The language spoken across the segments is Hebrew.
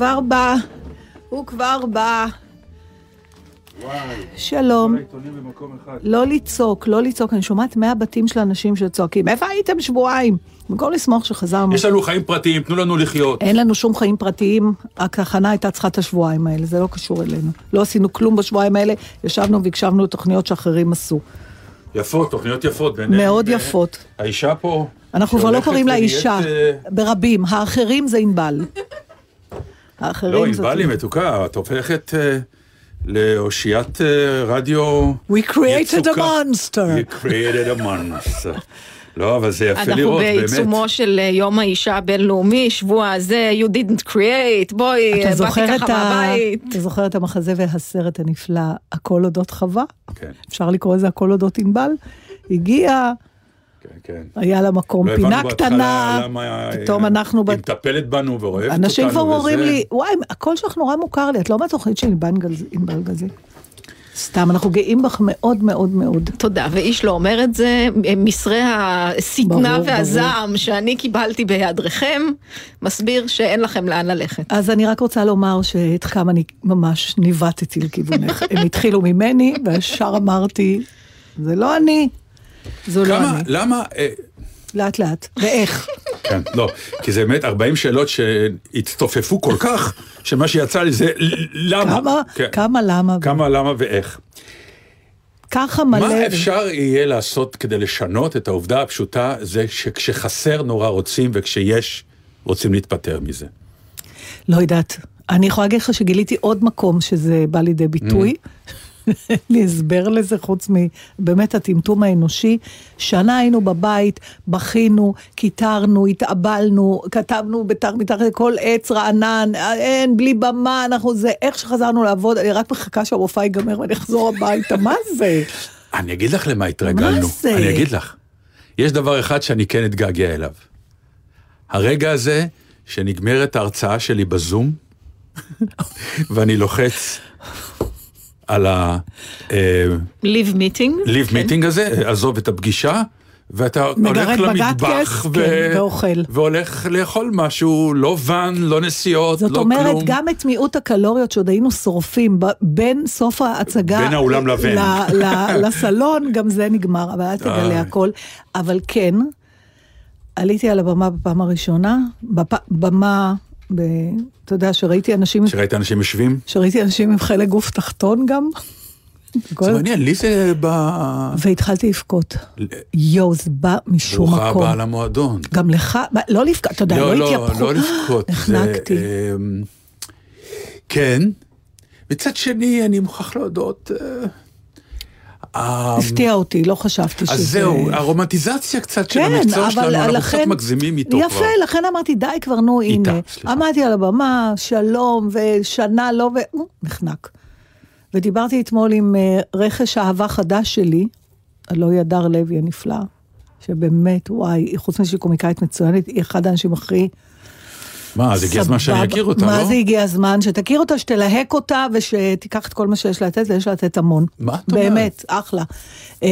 כבר בא. הוא כבר בא. וואי, שלום. לא לצעוק, לא לצעוק, אני שומעת מהבתים של אנשים שצועקים, איפה הייתם שבועיים? במקום לשמוח שחזרנו. יש לנו חיים פרטיים, תנו לנו לחיות. אין לנו שום חיים פרטיים, ההכנה הייתה צריכה את השבועיים האלה, זה לא קשור אלינו. לא עשינו כלום בשבועיים האלה, ישבנו והקשבנו לתוכניות שאחרים עשו. יפות, תוכניות יפות. בעיני- מאוד ב- יפות. האישה פה... אנחנו כבר לא קוראים לה אישה, אה, ברבים, האחרים זה ענבל. לא, האחרים זאת... ענבל היא מתוקה, את הופכת אה, לאושיית אה, רדיו... We created a יצוקה. monster. We created a monster. לא, אבל זה יפה אנחנו לראות, באמת. בעיצומו של אה, יום האישה הבינלאומי, שבוע הזה, you didn't create, בואי, אתה באתי זוכר, את ככה ה... מהבית. אתה זוכר את המחזה והסרט הנפלא, הכל אודות חווה? כן, אפשר לקרוא לזה הכל אודות ענבל? הגיע, כן. היה לה מקום, לא פינה קטנה, פתאום אה, אנחנו... היא מטפלת בנו ואוהבת אותנו. אנשים כבר אומרים וזה. לי, וואי, הקול שלך נורא מוכר לי, את לא בתוכנית של ענבל גז- ענבל גזית. סתם, אנחנו גאים בך מאוד מאוד מאוד. תודה, ואיש לא אומר את זה, מסרי השטנה ברור, והזעם שאני קיבלתי בהיעדרכם, מסביר שאין לכם לאן ללכת. אז אני רק רוצה לומר שאת כמה אני ממש ניווטתי לכיוונך. הם התחילו ממני, וישר אמרתי, זה לא אני, זו לא אני. למה... אה, לאט לאט. ואיך? כן, לא, כי זה באמת 40 שאלות שהצטופפו כל כך, שמה שיצא לי זה למה. כמה, כן. כמה למה? כמה, למה ואיך. ככה מלא. מה אפשר יהיה לעשות כדי לשנות את העובדה הפשוטה, זה שכשחסר נורא רוצים, וכשיש, רוצים להתפטר מזה. לא יודעת. אני יכולה להגיד לך שגיליתי עוד מקום שזה בא לידי ביטוי. אין לי הסבר לזה חוץ מבאמת הטמטום האנושי. שנה היינו בבית, בכינו, קיטרנו, התאבלנו, כתבנו בתר מתחת לכל עץ רענן, אין, בלי במה, אנחנו זה, איך שחזרנו לעבוד, אני רק מחכה שהמופע ייגמר ואני אחזור הביתה, מה זה? אני אגיד לך למה התרגלנו. מה זה? אני אגיד לך. יש דבר אחד שאני כן אתגעגע אליו. הרגע הזה שנגמרת ההרצאה שלי בזום, ואני לוחץ על ה... leave meeting. leave meeting הזה, עזוב את הפגישה, ואתה כן. הולך למטבח כן, ואוכל. והולך לאכול משהו, לא ואן, לא נסיעות, זאת לא אומרת, כלום. גם את מיעוט הקלוריות שעוד היינו שורפים ב- בין סוף ההצגה... בין האולם לבין. ל- ל- לסלון, גם זה נגמר, אבל אל תגלה. הכל. אבל כן, עליתי על הבמה בפעם הראשונה, בפ- במה, ב... אתה יודע, שראיתי אנשים, שראית אנשים יושבים? שראיתי אנשים עם חלק גוף תחתון גם. זה מעניין, לי זה ב... והתחלתי לבכות. יואו, זה בא משום ברוכה מקום. הבאה למועדון. גם לך, לא לבכות, אתה יודע, לא לא, התייפכו. לא לבכות. נחנקתי. אמ, כן. מצד שני, אני מוכרח להודות... ה- הפתיע אותי, לא חשבתי שזה... אז זהו, הרומנטיזציה קצת של כן, המקצוע שלנו, אנחנו. קצת מגזימים איתו כבר. יפה, לכן אמרתי, די כבר, נו, הנה. עמדתי על הבמה, שלום, ושנה לא, ו... נחנק. ודיברתי אתמול עם אה, רכש אהבה חדש שלי, הלוא הדר לוי הנפלא, שבאמת, וואי, חוץ מזה שהיא קומיקאית מצוינת, היא אחד האנשים הכי מה, אז הגיע הזמן שאני אכיר אותה, מה לא? זה הגיע הזמן? שתכיר אותה, שתלהק אותה ושתיקח את כל מה שיש לתת, ויש לתת המון. מה את אומרת? באמת, אחלה. אה,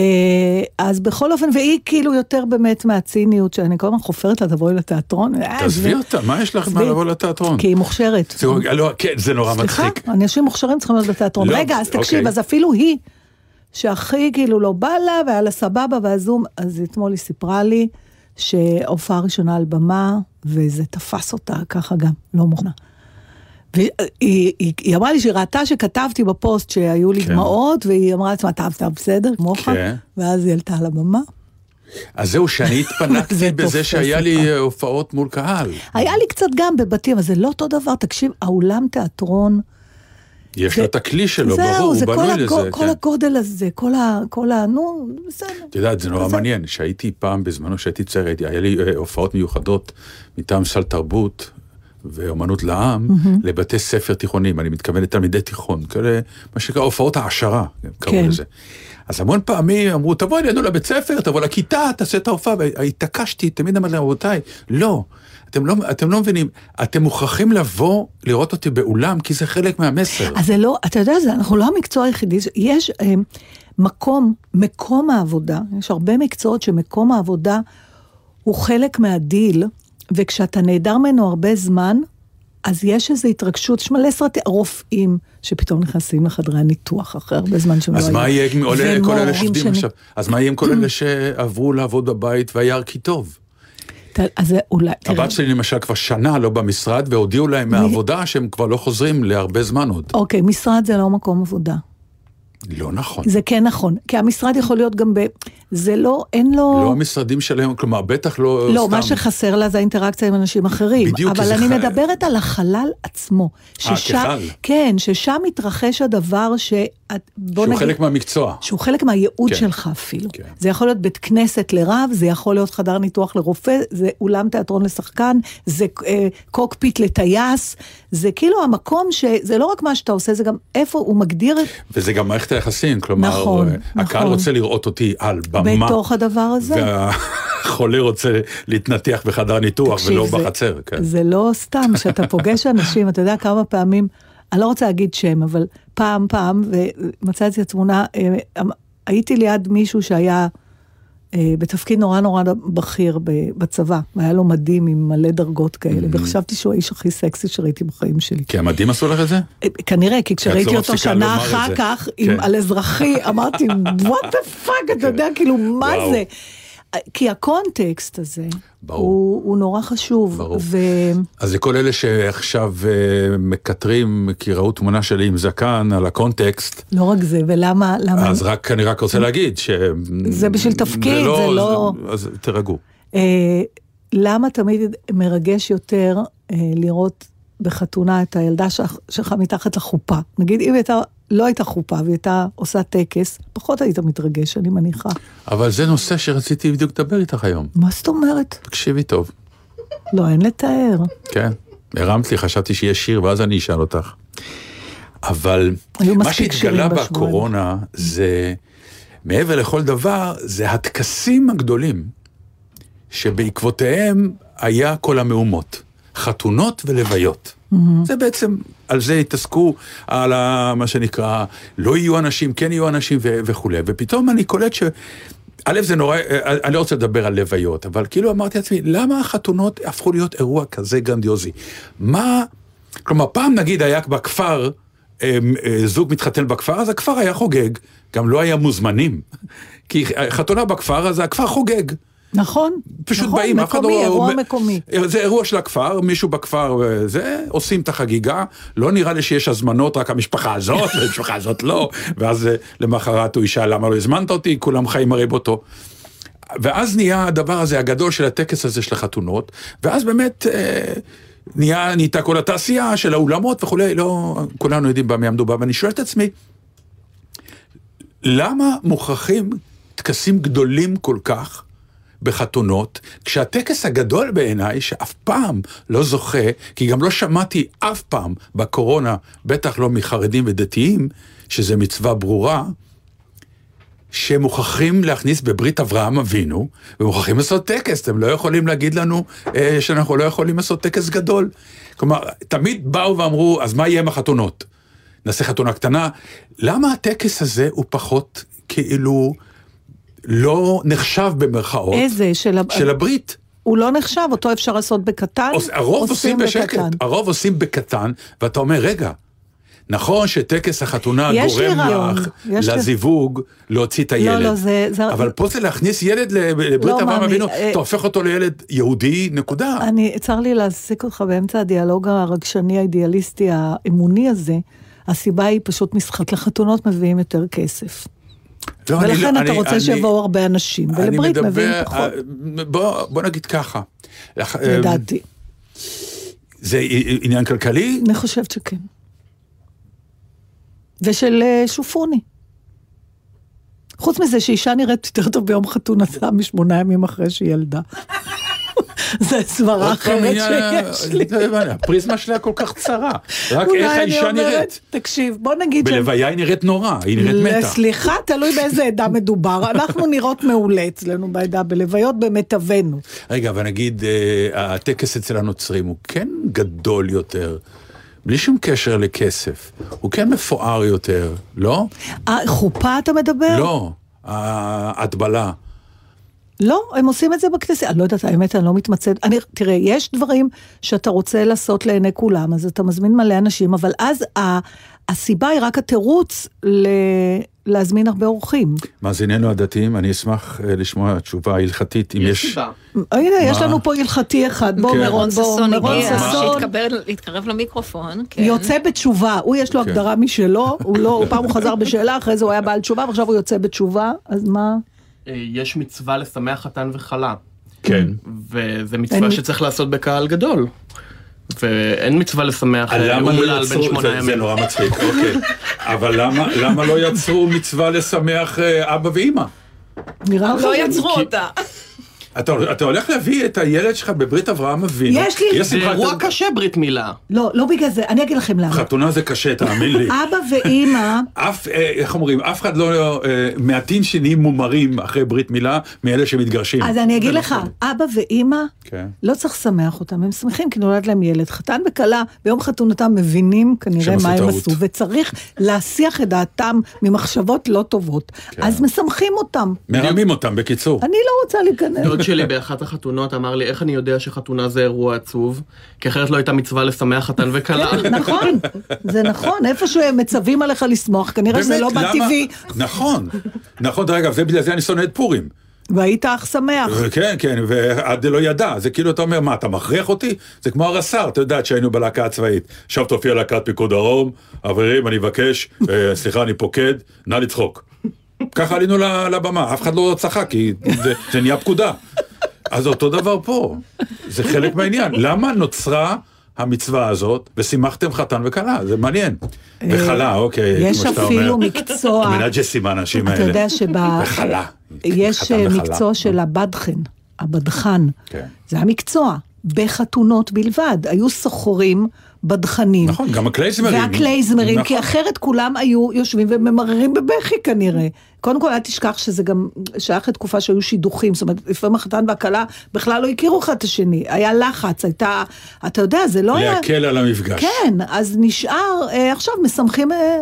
אז בכל אופן, והיא כאילו יותר באמת מהציניות, שאני כל הזמן חופרת לה, תבואי לתיאטרון. אה, תעזבי אותה, מה יש לך מה. לבוא לתיאטרון? כי היא מוכשרת. זה- לא, כן, זה נורא סליחה, מצחיק. אנשים מוכשרים צריכים להיות בתיאטרון. לא, רגע, אז תקשיב, אוקיי. אז אפילו היא, שהכי כאילו לא בא לה, והיה לה סבבה, והזום, אז אתמול היא סיפרה לי שהופעה ראשונה על במה, וזה תפס אותה ככה גם, לא מוכנה. והיא היא, היא, אמרה לי שהיא ראתה שכתבתי בפוסט שהיו לי כן. דמעות, והיא אמרה לעצמה, אתה אתה בסדר, כמוך? כן. ואז היא עלתה על הבמה. אז זהו, שאני זה התפנקתי בזה שהיה לי. אה, הופעות מול קהל. היה לי קצת גם בבתים, אבל זה לא אותו דבר. תקשיב, האולם תיאטרון... יש זה- לו את הכלי שלו, זהו, ברור, זה הוא כל, בנוי לזה. כל כן. הגודל הזה, כל ה... כל ה... נו, בסדר. את יודעת, זה נורא מעניין, שהייתי פעם, בזמנו כשהייתי צעיר, היה לי אה, הופעות מיוחדות מטעם סל תרבות ואומנות לעם, לבתי ספר תיכוניים, אני מתכוון לתלמידי תיכון, כאלה, מה שנקרא הופעות העשרה, קראו כן. לזה. אז המון פעמים אמרו, תבוא אלינו לבית ספר, תבוא לכיתה, תעשה את ההופעה, והתעקשתי, תמיד אמרתי להם, רבותיי, לא. אתם לא, אתם לא מבינים, אתם מוכרחים לבוא לראות אותי באולם, כי זה חלק מהמסר. אז זה לא, אתה יודע, זה, אנחנו לא המקצוע היחידי, יש אה, מקום, מקום העבודה, יש הרבה מקצועות שמקום העבודה הוא חלק מהדיל, וכשאתה נעדר ממנו הרבה זמן, אז יש איזו התרגשות, יש מלא סרטים, רופאים שפתאום נכנסים לחדרי הניתוח אחרי הרבה זמן שהם לא אז היו. מה יהיה עם כל אלה- שעובדים עכשיו? אז מה יהיה עם כל אלה שעברו לעבוד בבית והיער כי טוב? אז אולי, הבת שלי למשל כבר שנה לא במשרד, והודיעו להם מהעבודה שהם כבר לא חוזרים להרבה זמן עוד. אוקיי, משרד זה לא מקום עבודה. לא נכון. זה כן נכון, כי המשרד יכול להיות גם ב... זה לא, אין לו... לא המשרדים שלהם, כלומר, בטח לא לא, סתם. מה שחסר לה זה האינטראקציה עם אנשים אחרים. בדיוק, אבל אני ח- מדברת על החלל עצמו. ששם- כחל. כן, ששם מתרחש הדבר ש... בוא שהוא נגיד... חלק מהמקצוע. שהוא חלק מהייעוד כן. שלך אפילו. כן. זה יכול להיות בית כנסת לרב, זה יכול להיות חדר ניתוח לרופא, זה אולם תיאטרון לשחקן, זה אה, קוקפיט לטייס, זה כאילו המקום ש... זה לא רק מה שאתה עושה, זה גם איפה הוא מגדיר את... וזה גם מערכת היחסים, כלומר, נכון, אה, הקהל נכון. רוצה לראות אותי על במה. בתוך הדבר הזה. והחולה רוצה להתנתח בחדר ניתוח תקשיב, ולא זה- בחצר, כן. זה לא סתם, שאתה פוגש אנשים, אתה יודע כמה פעמים, אני לא רוצה להגיד שם, אבל פעם, פעם, ומצאתי את התמונה, אה, הייתי ליד מישהו שהיה אה, בתפקיד נורא נורא בכיר בצבא, והיה לו מדים עם מלא דרגות כאלה, Mm-hmm. וחשבתי שהוא האיש הכי סקסי שראיתי בחיים שלי. כי המדים עשו לך את זה? אה, כנראה, כי את כשראיתי לא אותו שנה אחר. כך, כן. עם, על אזרחי, אמרתי, what the fuck, אתה יודע, כאילו, מה. זה? כי הקונטקסט הזה, ברור. הוא, הוא נורא חשוב. ברור. ו... אז לכל אלה שעכשיו אה, מקטרים, כי ראו תמונה שלי עם זקן על הקונטקסט, לא רק זה, ולמה, למה, אז רק, אני רק רוצה להגיד ש... זה בשביל תפקיד, זה לא- זה- אז תירגעו. אה, למה תמיד מרגש יותר אה, לראות בחתונה את הילדה שלך, שלך מתחת לחופה? נגיד, אם הייתה, לא הייתה חופה והיא הייתה עושה טקס, פחות היית מתרגש, אני מניחה. אבל זה נושא שרציתי בדיוק לדבר איתך היום. מה זאת אומרת? תקשיבי טוב, לא, אין לתאר. כן? הרמת לי, חשבתי שיש שיר, ואז אני אשאל אותך. אבל מה שהתגלה. בקורונה זה, מעבר לכל דבר, זה הטקסים הגדולים, שבעקבותיהם היה כל המהומות. חתונות ולוויות. זה בעצם, על זה התעסקו, על ה, מה שנקרא, לא יהיו אנשים, כן יהיו אנשים ו- וכולי. ופתאום אני קולט ש... א', זה נורא, אה, אני לא רוצה לדבר על לוויות, אבל כאילו אמרתי לעצמי, למה החתונות הפכו להיות אירוע כזה גרנדיוזי? מה, כלומר, פעם נגיד היה בכפר, אה, אה, זוג מתחתן בכפר, אז הכפר היה חוגג, גם לא היה מוזמנים. כי חתונה בכפר, אז הכפר חוגג. נכון? פשוט נכון, באים, אף אחד לא... מקומי, אירוע מקומי. זה אירוע של הכפר, מישהו בכפר, אה, זה, עושים את החגיגה, לא נראה לי שיש הזמנות, רק המשפחה הזאת, והמשפחה הזאת לא, ואז אה, למחרת הוא ישאל למה לא הזמנת אותי, כולם חיים הרי באותו. ואז נהיה הדבר הזה הגדול של הטקס הזה של החתונות, ואז באמת אה, נהיה, נהייתה כל התעשייה של האולמות וכולי, לא, כולנו יודעים במה מדובר, ואני שואל את עצמי, למה מוכרחים טקסים גדולים כל כך בחתונות, כשהטקס הגדול בעיניי, שאף פעם לא זוכה, כי גם לא שמעתי אף פעם בקורונה, בטח לא מחרדים ודתיים, שזה מצווה ברורה, שמוכרחים להכניס בברית אברהם אבינו, ומוכרחים לעשות טקס, אתם לא יכולים להגיד לנו אה, שאנחנו לא יכולים לעשות טקס גדול. כלומר, תמיד באו ואמרו, אז מה יהיה עם החתונות? נעשה חתונה קטנה. למה הטקס הזה הוא פחות כאילו לא נחשב במרכאות? איזה? של, של הברית. הוא לא נחשב, אותו אפשר לעשות בקטן. הרוב עושים בשקט, בקטן. הרוב עושים בקטן, ואתה אומר, רגע, נכון שטקס החתונה גורם לך לזיווג להוציא את הילד. לא, לא, זה... זה... אבל פה זה להכניס ילד לברית לא, אברהם אבינו, אה... אתה הופך אותו לילד יהודי, נקודה. אני, צר לי להעסיק אותך באמצע הדיאלוג הרגשני האידיאליסטי האמוני הזה. הסיבה היא פשוט משחק לחתונות מביאים יותר כסף. לא, ולכן לא, אתה אני, רוצה שיבואו הרבה אנשים, ולברית מביאים פחות. בוא, בוא נגיד ככה. לדעתי. זה עניין כלכלי? אני חושבת שכן. ושל אה, שופוני. חוץ מזה שאישה נראית יותר טוב ביום חתונתה משמונה ימים אחרי שהיא ילדה. זה סברה אחרת שיש לי. הפריזמה שלה כל כך צרה. רק איך האישה נראית. תקשיב, בוא נגיד... בלוויה היא נראית נורא, היא נראית מתה. סליחה, תלוי באיזה עדה מדובר. אנחנו נראות מעולה אצלנו בעדה, בלוויות במיטבנו. רגע, אבל נגיד, אה, הטקס אצל הנוצרים הוא כן גדול יותר. בלי שום קשר לכסף. הוא כן מפואר יותר, לא? חופה אתה מדבר? לא, ההטבלה. לא, הם עושים את זה בכנסת. אני לא יודעת, האמת, אני לא מתמצאת. אני, תראה, יש דברים שאתה רוצה לעשות לעיני כולם, אז אתה מזמין מלא אנשים, אבל אז ה, הסיבה היא רק התירוץ ל... להזמין הרבה אורחים. מאזיננו הדתיים, אני אשמח אה, לשמוע תשובה הלכתית, אם יש... יש הנה, יש לנו פה הלכתי אחד. בוא, מירון, בוא, מירון ששון. להתקרב למיקרופון. כן. יוצא בתשובה, הוא יש לו כן. הגדרה משלו, הוא לא, פעם הוא חזר בשאלה, אחרי זה הוא היה בעל תשובה, ועכשיו הוא יוצא בתשובה, אז מה? אה, יש מצווה לשמח חתן וכלה. כן. וזה מצווה שצריך לעשות בקהל גדול. ואין מצווה לשמח אומלל לא בן שמונה ימים. זה נורא מצחיק, אוקיי. אבל למה לא יצרו מצווה לשמח אה, אבא ואימא? נראה לך... לא יצרו אותה. אתה, אתה הולך להביא את הילד שלך בברית אברהם אבינו. יש לי... זה אירוע קשה ברית מילה. לא, לא בגלל זה, אני אגיד לכם למה. חתונה זה קשה, תאמין לי. אבא ואימא... אף, אה, איך אומרים, אף אחד לא... אה, מעטים שנהיים מומרים אחרי ברית מילה מאלה שמתגרשים. אז אני אגיד לך, אבא ואימא, כן. לא צריך לשמח אותם, הם שמחים כי נולד להם ילד. חתן וכלה, ביום חתונתם מבינים כנראה מה הם עשו, וצריך להסיח את דעתם ממחשבות לא טובות. כן. אז משמחים אותם. מרמים אותם, בקיצור. אני לא רוצה להיכנס. שלי באחת החתונות אמר לי, איך אני יודע שחתונה זה אירוע עצוב? כי אחרת לא הייתה מצווה לשמח חתן וכלה. נכון, זה נכון, איפשהו הם מצווים עליך לשמוח, כנראה שזה לא בטבעי. נכון, נכון, דרך אגב, בגלל זה אני שונא את פורים. והיית אך שמח. כן, כן, ועד לא ידע, זה כאילו אתה אומר, מה, אתה מכריח אותי? זה כמו הרס"ר, אתה יודע, שהיינו בלהקה הצבאית. עכשיו תופיע להקת פיקוד דרום, חברים, אני מבקש, אה, סליחה, אני פוקד, נא לצחוק. ככה עלינו לבמה, אף אחד לא צחק, כי זה, זה נהיה פקודה. אז אותו דבר פה, זה חלק מהעניין. למה נוצרה המצווה הזאת, ושימחתם חתן וכלה, זה מעניין. וכלה, אוקיי, כמו שאתה אומר. יש אפילו מקצוע... מנג'סים האנשים האלה. אתה יודע שב... וכלה. יש מקצוע של הבדחן, הבדחן. כן. זה המקצוע, בחתונות בלבד. היו סוחרים. בדחנים. נכון, גם הקלייזמרים. והקלייזמרים, נכון. כי אחרת כולם היו יושבים וממררים בבכי כנראה. קודם כל, אל תשכח שזה גם שייך לתקופה שהיו שידוכים, זאת אומרת, לפעמים החתן והכלה בכלל לא הכירו אחד את השני. היה לחץ, הייתה, אתה יודע, זה לא היה... להקל על המפגש. כן, אז נשאר, אה, עכשיו משמחים... אה,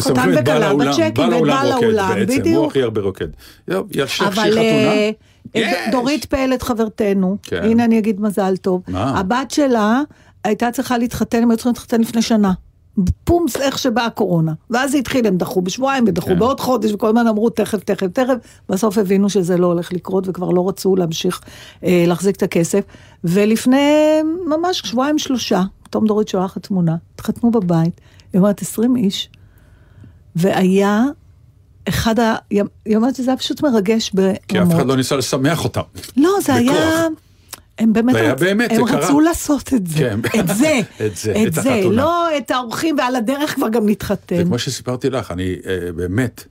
חתן וכלה בצ'קים ואת בעל האולם, בדיוק. הוא הכי הרבה רוקד. שהיא חתונה. אה, דורית פלד חברתנו, כן. הנה אני אגיד מזל טוב. מה? הבת שלה הייתה צריכה להתחתן, הם היו צריכים להתחתן לפני שנה. פומס, איך שבאה הקורונה. ואז זה התחיל, הם דחו בשבועיים, ודחו כן. בעוד חודש, וכל הזמן אמרו תכף, תכף, תכף. בסוף הבינו שזה לא הולך לקרות, וכבר לא רצו להמשיך אה, להחזיק את הכסף. ולפני ממש שבועיים שלושה, תום דורית שולחת תמונה, התחתנו בבית, היא אומרת 20 איש, והיה אחד ה... היא אומרת שזה היה פשוט מרגש ברמות. כי אף אחד לא ניסה לשמח אותם. לא, זה בכוח. היה... הם באמת, רצ... באמת הם רצו קרה. לעשות את זה, כן. את זה, את זה, את, את זה, לא את האורחים ועל הדרך כבר גם נתחתן. וכמו שסיפרתי לך, אני uh, באמת,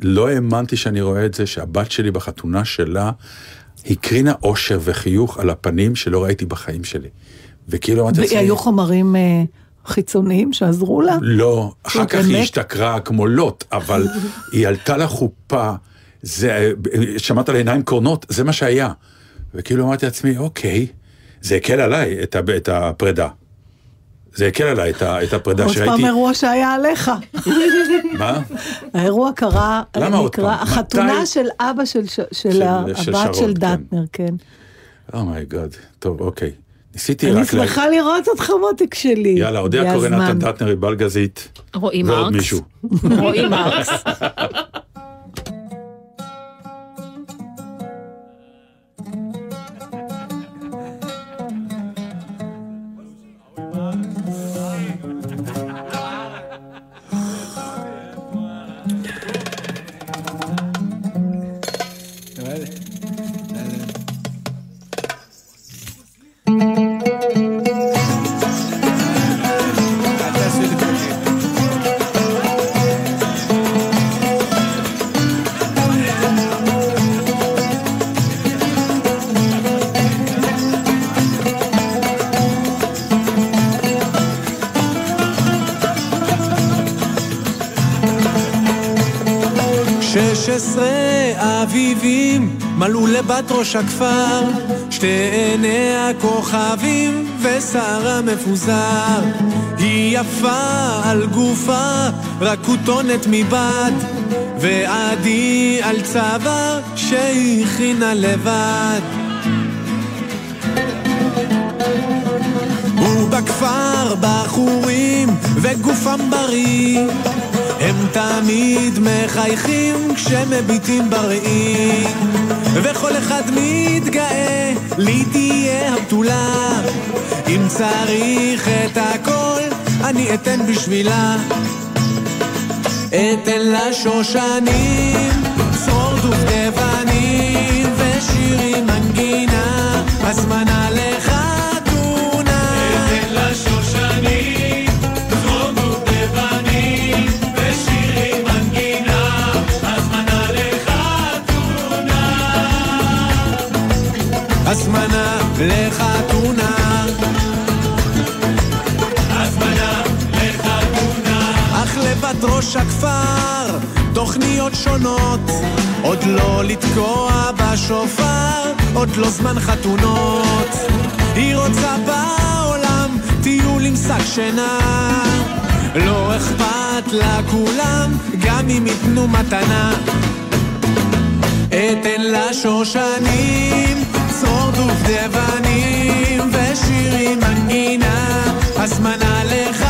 לא האמנתי שאני רואה את זה, שהבת שלי בחתונה שלה הקרינה אושר וחיוך על הפנים שלא ראיתי בחיים שלי. וכאילו אמרתי לעצמי... היו חומרים... Uh... חיצוניים שעזרו לה? לא, אחר כך היא באמת? השתכרה כמו לוט, אבל היא עלתה לחופה, זה, שמעת על עיניים קורנות, זה מה שהיה. וכאילו אמרתי לעצמי, אוקיי, זה הקל עליי את, ה- את הפרידה. זה הקל עליי את, ה- את הפרידה עוד פעם שהייתי... אירוע שהיה עליך. מה? האירוע קרה, למה עוד נקרא, פעם? החתונה מתי? של אבא של, ש- של, של- הבת של כן. דטנר, כן. אומייגאד, טוב, אוקיי. ניסיתי אני רק... לה- שמחה לראות אותך מותק שלי. יאללה, אודיה קורא. נתן דטנר, בלגזית, רועי ועוד מרקס. מישהו. רועי מרקס. מלאו לבת ראש הכפר שתי עיני הכוכבים ושערה מפוזר היא יפה על גופה רק כותונת מבד ועדי על צוואר שהכינה לבד. ובכפר בחורים וגופם בריא הם תמיד מחייכים כשמביטים בראי וכל אחד מתגאה לי תהיה הבתולה. אם צריך את הכל אני אתן בשבילה. אתן לה שושנים, צרור דובדבנים ושירים מנגינה, הזמנה ראש הכפר, תוכניות שונות, עוד לא לתקוע בשופר, עוד לא זמן חתונות. היא רוצה בעולם טיול עם שק שינה, לא אכפת לה כולם, גם אם ייתנו מתנה. אתן לה שושנים, צרור דובדבנים ושירים מנגינה, הזמנה לחתונה.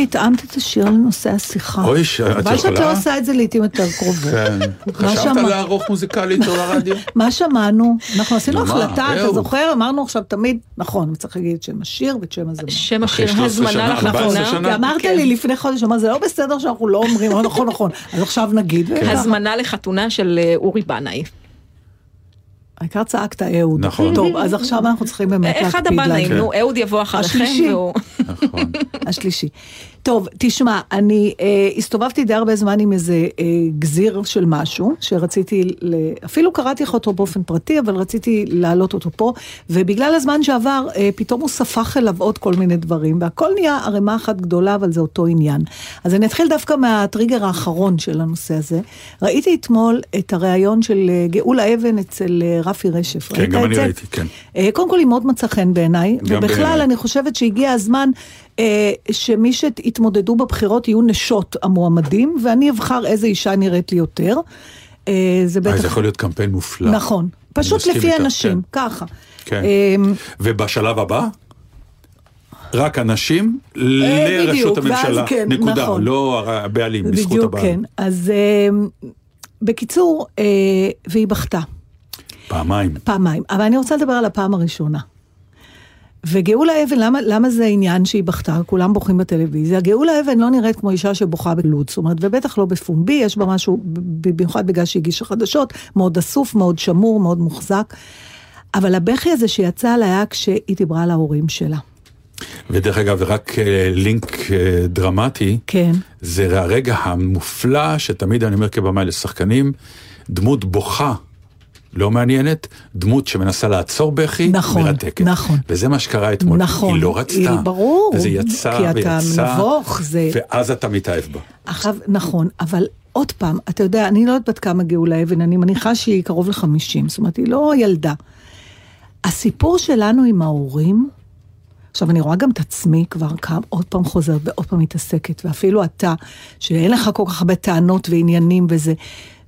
איזה יופי, התאמת את השיר לנושא השיחה. אוי, ש- את חבל שאת יכולה? לא עושה את זה לעיתים יותר קרובות. כן. חשבת לערוך מוזיקלית או לרדיו? מה שמענו? אנחנו עשינו החלטה, אתה. זוכר? אמרנו עכשיו תמיד, נכון, צריך להגיד את שם השיר ואת שם הזמר. שם השיר 13 הזמנה שנה, 14 לחתונה. אמרת כן. לי לפני חודש, אמרת, זה לא בסדר שאנחנו לא אומרים, "אה, נכון, נכון, אז עכשיו נגיד. כן. הזמנה לחתונה של אה, אורי בנאי. העיקר צעקת אהוד. נכון. טוב, אז עכשיו אנחנו צריכים באמת להקפיד. אחד הבנאים, כן. נו, אהוד יבוא אחריכם, השלישי. והוא... נכון. השלישי. טוב, תשמע, אני אה, הסתובבתי די הרבה זמן עם איזה אה, גזיר של משהו, שרציתי, ל... אפילו קראתי לך אותו באופן פרטי, אבל רציתי להעלות אותו פה, ובגלל הזמן שעבר, אה, פתאום הוא ספח אליו עוד כל מיני דברים, והכל נהיה ערימה אחת גדולה, אבל זה אותו עניין. אז אני אתחיל דווקא מהטריגר האחרון של הנושא הזה. ראיתי אתמול את הריאיון של אה, גאולה אבן אצל אה, רפי רשף. כן, גם אני? ראיתי, כן. אה, קודם כל היא מאוד מצאה חן בעיניי, ובכלל בעיניי. אני חושבת שהגיע הזמן שמי שהתמודדו בבחירות יהיו נשות המועמדים, ואני אבחר איזה אישה נראית לי יותר. אה, זה אה, זה בטח... יכול להיות קמפיין מופלא. נכון. פשוט לפי איתך, הנשים, כן. ככה. כן. אה, ובשלב הבא, רק הנשים אה, לראשות הממשלה. כן, נקודה, נכון. לא הבעלים, בזכות בדיוק, הבעל. כן. אז אה, בקיצור, אה, והיא בכתה. פעמיים. פעמיים, אבל אני רוצה לדבר על הפעם הראשונה. וגאולה אבן, למה, למה זה העניין שהיא בכתה? כולם בוכים בטלוויזיה. גאולה אבן לא נראית כמו אישה שבוכה בלוד, זאת אומרת, ובטח לא בפומבי, יש בה משהו, במיוחד בגלל שהיא הגישה חדשות, מאוד אסוף, מאוד שמור, מאוד מוחזק. אבל הבכי הזה שיצא לה היה כשהיא דיברה על ההורים שלה. ודרך אגב, רק אה, לינק אה, דרמטי, כן. זה הרגע המופלא שתמיד אני אומר כבמאי לשחקנים, דמות בוכה. לא מעניינת, דמות שמנסה לעצור בכי, נכון, מרתקת. נכון. וזה מה שקרה אתמול. נכון. היא לא רצתה. היא- ברור, וזה יצא כי אתה ויצא. נבוך, זה- ואז אתה מתאהב בה. עכשיו, נכון, אבל עוד פעם, אתה יודע, אני לא יודעת בת כמה גאולה אבן, אני מניחה שהיא קרוב לחמישים, זאת אומרת, היא לא ילדה. הסיפור שלנו עם ההורים, עכשיו אני רואה גם את עצמי כבר כמה, עוד פעם חוזרת ועוד פעם מתעסקת, ואפילו אתה, שאין לך כל כך הרבה טענות ועניינים וזה,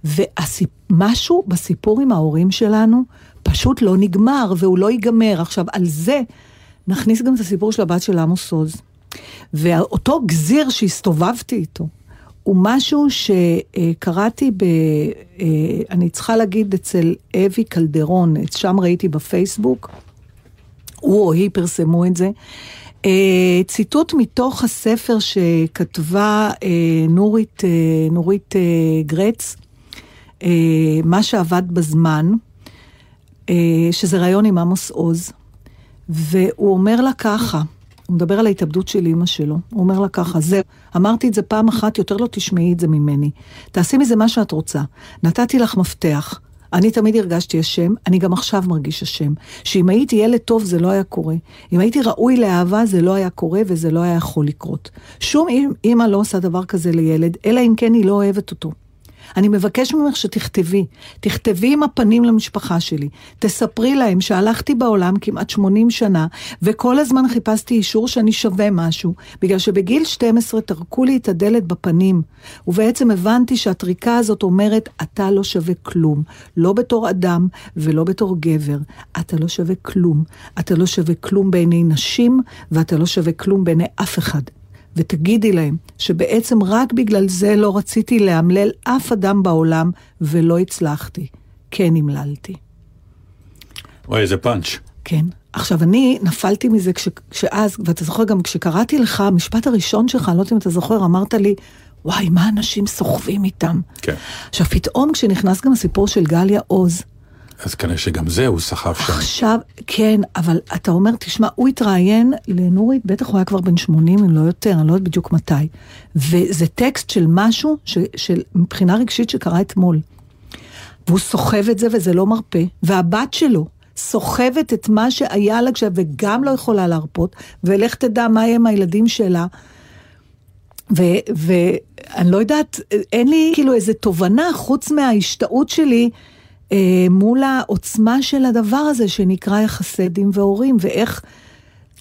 ומשהו בסיפור עם ההורים שלנו פשוט לא נגמר, והוא לא ייגמר. עכשיו, על זה נכניס גם את הסיפור של הבת של עמוס עוז. ואותו גזיר שהסתובבתי איתו, הוא משהו שקראתי ב... אה, אני צריכה להגיד אצל אבי קלדרון, שם ראיתי בפייסבוק, הוא או היא פרסמו את זה. אה, ציטוט מתוך הספר שכתבה אה, נורית, נורית גרץ, מה שעבד בזמן, אה, שזה ראיון עם עמוס עוז, והוא אומר לה ככה, הוא מדבר על ההתאבדות של אימא שלו, הוא אומר לה ככה, זהו, אמרתי את זה פעם אחת, יותר לא תשמעי את זה ממני. תעשי מזה מה שאת רוצה. נתתי לך מפתח. אני תמיד הרגשתי אשם, אני גם עכשיו מרגיש אשם. שאם הייתי ילד טוב זה לא היה קורה. אם הייתי ראוי לאהבה זה לא היה קורה וזה לא היה יכול לקרות. שום אימא לא עושה דבר כזה לילד, אלא אם כן היא לא אוהבת אותו. אני מבקש ממך שתכתבי, תכתבי עם הפנים למשפחה שלי, תספרי להם שהלכתי בעולם כמעט 80 שנה, וכל הזמן חיפשתי אישור שאני שווה משהו, בגלל שבגיל 12 טרקו לי את הדלת בפנים, ובעצם הבנתי שהטריקה הזאת אומרת, אתה לא שווה כלום, לא בתור אדם ולא בתור גבר, אתה לא שווה כלום, אתה לא שווה כלום בעיני נשים, ואתה לא שווה כלום בעיני אף אחד. ותגידי להם שבעצם רק בגלל זה לא רציתי לאמלל אף אדם בעולם ולא הצלחתי. כן המללתי. וואי, איזה פאנץ'. כן. עכשיו, אני נפלתי מזה כש, כשאז, ואתה זוכר גם כשקראתי לך, המשפט הראשון שלך, אני לא יודעת אם אתה זוכר, אמרת לי, וואי, מה אנשים סוחבים איתם? כן. עכשיו, פתאום כשנכנס גם הסיפור של גליה עוז, אז כנראה שגם זה הוא סחב שם. עכשיו, כן, אבל אתה אומר, תשמע, הוא התראיין לנורית, בטח הוא היה כבר בן 80, אם לא יותר, אני לא יודעת בדיוק מתי. וזה טקסט של משהו, ש, של, מבחינה רגשית שקרה אתמול. והוא סוחב את זה וזה לא מרפה, והבת שלו סוחבת את מה שהיה לה, כשה- וגם לא יכולה להרפות, ולך תדע מה יהיה עם הילדים שלה. ואני לא יודעת, אין לי כאילו איזה תובנה חוץ מההשתאות שלי מול העוצמה של הדבר הזה שנקרא יחסי דין והורים, ואיך...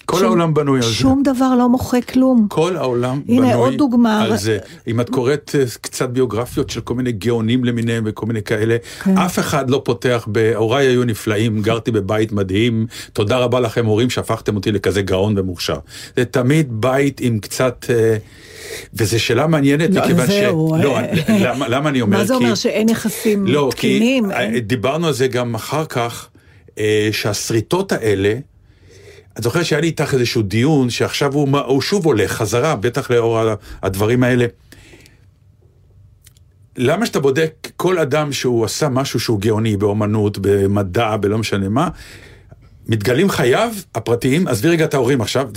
כל שום- העולם בנוי על זה. שום דבר לא מוחא כלום. כל העולם הנה, בנוי עוד דוגמה. על זה. אם את קוראת אה, קצת ביוגרפיות של כל מיני גאונים למיניהם וכל מיני כאלה, כן. אף אחד לא פותח ב... הוריי היו נפלאים, גרתי בבית מדהים, תודה רבה לכם הורים שהפכתם אותי לכזה גאון ומוכשר. זה תמיד בית עם קצת... אה, וזו שאלה מעניינת, לא, מכיוון ש... זהו, לא, אה, למה, למה אני אומר? מה זה כי- אומר שאין יחסים לא, תקינים? כי אין- אה, דיברנו על זה גם אחר כך, שהשריטות האלה, את זוכרת שהיה לי איתך איזשהו דיון, שעכשיו הוא, הוא שוב הולך חזרה, בטח לאור הדברים האלה. למה שאתה בודק כל אדם שהוא עשה משהו שהוא גאוני, באומנות, במדע, בלא משנה מה, מתגלים חייו הפרטיים, עזבי רגע את ההורים עכשיו,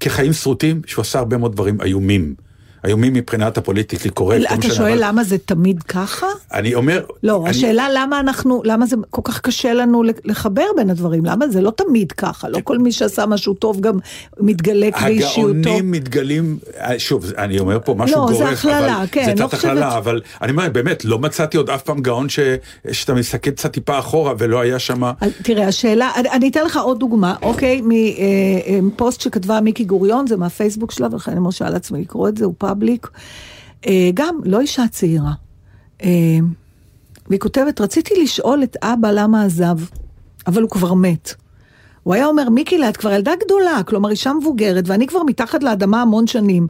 כחיים שרוטים, שהוא עשה הרבה מאוד דברים איומים. איומים מבחינת הפוליטיקלי קורקט. לא אתה שואל למה זה תמיד ככה? אני אומר... לא, אני... השאלה למה אנחנו, למה זה כל כך קשה לנו לחבר בין הדברים, למה זה לא תמיד ככה, לא כל מי שעשה משהו טוב גם מתגלק באישיותו. הגאונים מתגלים, אה, שוב, אני אומר פה משהו לא, גורף, זה הכללה, כן, זה תת הכללה, אבל אני אומר, באמת, לא מצאתי עוד אף פעם גאון ש... שאתה מסתכל קצת טיפה אחורה ולא היה שם... תראה, השאלה, אני, אני אתן לך עוד דוגמה, אוקיי, מפוסט אה, אה, שכתבה מיקי גוריון, זה מהפייסבוק שלה, ולכן אני מרשה לעצמי לקרוא את זה, הוא פאבליק. אה, גם, לא אישה צעירה. אה, והיא כותבת, רציתי לשאול את אבא למה עזב, אבל הוא כבר מת. הוא היה אומר, מיקי, את כבר ילדה גדולה, כלומר אישה מבוגרת, ואני כבר מתחת לאדמה המון שנים.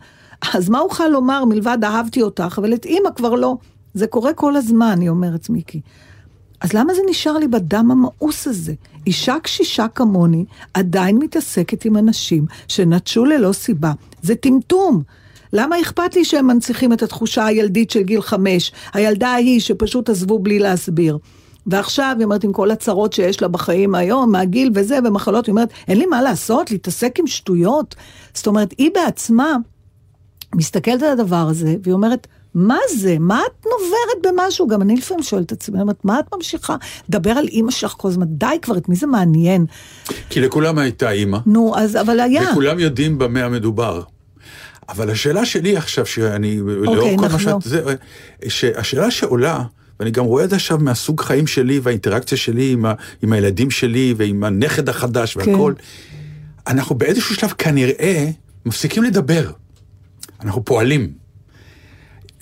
אז מה אוכל לומר מלבד אהבתי אותך, אבל את אימא כבר לא. זה קורה כל הזמן, היא אומרת מיקי. אז למה זה נשאר לי בדם המאוס הזה? אישה קשישה כמוני עדיין מתעסקת עם אנשים שנטשו ללא סיבה. זה טמטום. למה אכפת לי שהם מנציחים את התחושה הילדית של גיל חמש? הילדה ההיא שפשוט עזבו בלי להסביר. ועכשיו, היא אומרת, עם כל הצרות שיש לה בחיים היום, מהגיל וזה, ומחלות, היא אומרת, אין לי מה לעשות, להתעסק עם שטויות. זאת אומרת, היא בעצמה מסתכלת על הדבר הזה, והיא אומרת, מה זה? מה את נוברת במשהו? גם אני לפעמים שואלת את עצמי, אומרת, מה את ממשיכה לדבר על אימא שלך כל הזמן? די כבר, את מי זה מעניין? כי לכולם הייתה אימא. נו, אז, אבל היה. וכולם יודעים במה המדובר. אבל השאלה שלי עכשיו, שאני, אוקיי, לאור כל מה שאת, זה, שהשאלה שעולה, ואני גם רואה את זה עכשיו מהסוג חיים שלי והאינטראקציה שלי עם, ה, עם הילדים שלי ועם הנכד החדש והכל, כן. אנחנו באיזשהו שלב כנראה מפסיקים לדבר. אנחנו פועלים.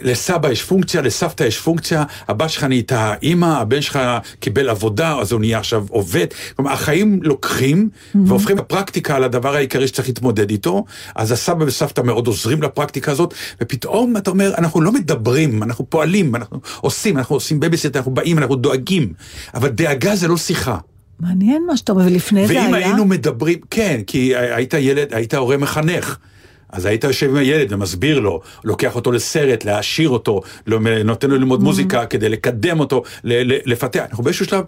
לסבא יש פונקציה, לסבתא יש פונקציה, הבת שלך נהייתה אימא, הבן שלך קיבל עבודה, אז הוא נהיה עכשיו עובד. כלומר, החיים לוקחים mm-hmm. והופכים בפרקטיקה על הדבר העיקרי שצריך להתמודד איתו, אז הסבא וסבתא מאוד עוזרים לפרקטיקה הזאת, ופתאום אתה אומר, אנחנו לא מדברים, אנחנו פועלים, אנחנו עושים, אנחנו עושים babysit, אנחנו באים, אנחנו דואגים, אבל דאגה זה לא שיחה. מעניין מה שאתה אומר, ולפני זה היה... ואם היינו מדברים, כן, כי היית ילד, היית הורה מחנך. אז היית יושב עם הילד ומסביר לו, לוקח אותו לסרט, להעשיר אותו, נותן לו ללמוד mm-hmm. מוזיקה כדי לקדם אותו, לפתח. אנחנו באיזשהו שלב,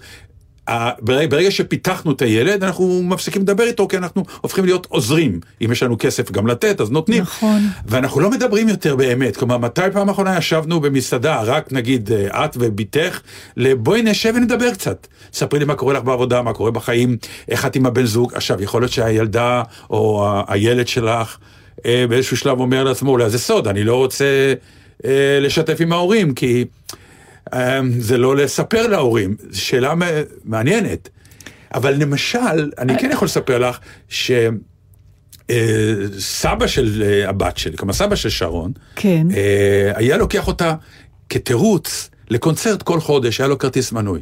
ברגע שפיתחנו את הילד, אנחנו מפסיקים לדבר איתו, כי אנחנו הופכים להיות עוזרים. אם יש לנו כסף גם לתת, אז נותנים. נכון. ואנחנו לא מדברים יותר באמת. כלומר, מתי פעם אחרונה ישבנו במסעדה, רק נגיד אה, את ובתך, לבואי נשב ונדבר קצת. ספרי לי מה קורה לך בעבודה, מה קורה בחיים, איך את עם הבן זוג. עכשיו, יכול להיות שהילדה או הילד שלך, באיזשהו שלב אומר לעצמו, אולי זה סוד, אני לא רוצה אה, לשתף עם ההורים, כי אה, זה לא לספר להורים, זו שאלה מעניינת. אבל למשל, אני כן יכול לספר לך שסבא של הבת שלי, כלומר סבא של שרון, כן. היה לוקח אותה כתירוץ לקונצרט כל חודש, היה לו כרטיס מנוי.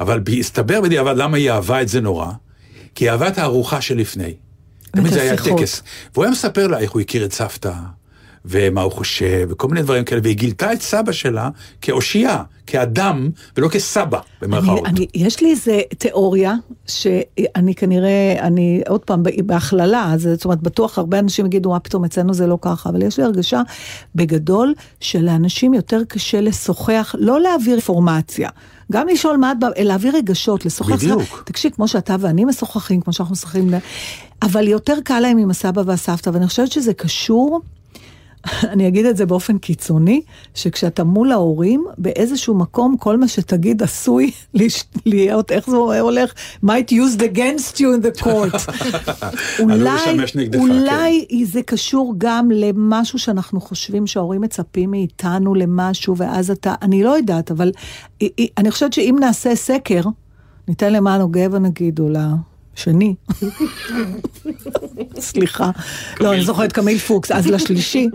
אבל הסתבר בדיעבד למה היא אהבה את זה נורא, כי היא אהבה את הארוחה שלפני. תמיד זה היה טקס. והוא היה מספר לה איך הוא הכיר את סבתא, ומה הוא חושב, וכל מיני דברים כאלה, והיא גילתה את סבא שלה כאושייה, כאדם, ולא כסבא, במרכאות. אני, יש לי איזה תיאוריה, שאני כנראה, אני עוד פעם, בהכללה, זאת אומרת, בטוח הרבה אנשים יגידו, מה פתאום אצלנו זה לא ככה, אבל יש לי הרגשה בגדול שלאנשים יותר קשה לשוחח, לא להעביר אינפורמציה. גם לשאול מה את, להעביר רגשות, לשוחח. בדיוק. תקשיב, כמו שאתה ואני משוחחים, כמו שאנחנו משוחחים, אבל יותר קל להם עם הסבא והסבתא, ואני חושבת שזה קשור. אני אגיד את זה באופן קיצוני, שכשאתה מול ההורים, באיזשהו מקום כל מה שתגיד עשוי להיות, איך זה הולך? might used against you in the court. אולי, אולי כן. זה קשור גם למשהו שאנחנו חושבים שההורים מצפים מאיתנו למשהו, ואז אתה, אני לא יודעת, אבל אני חושבת שאם נעשה סקר, ניתן למען הוגה ונגיד, או שני. סליחה. לא, אני זוכרת קמיל פוקס, אז לשלישי.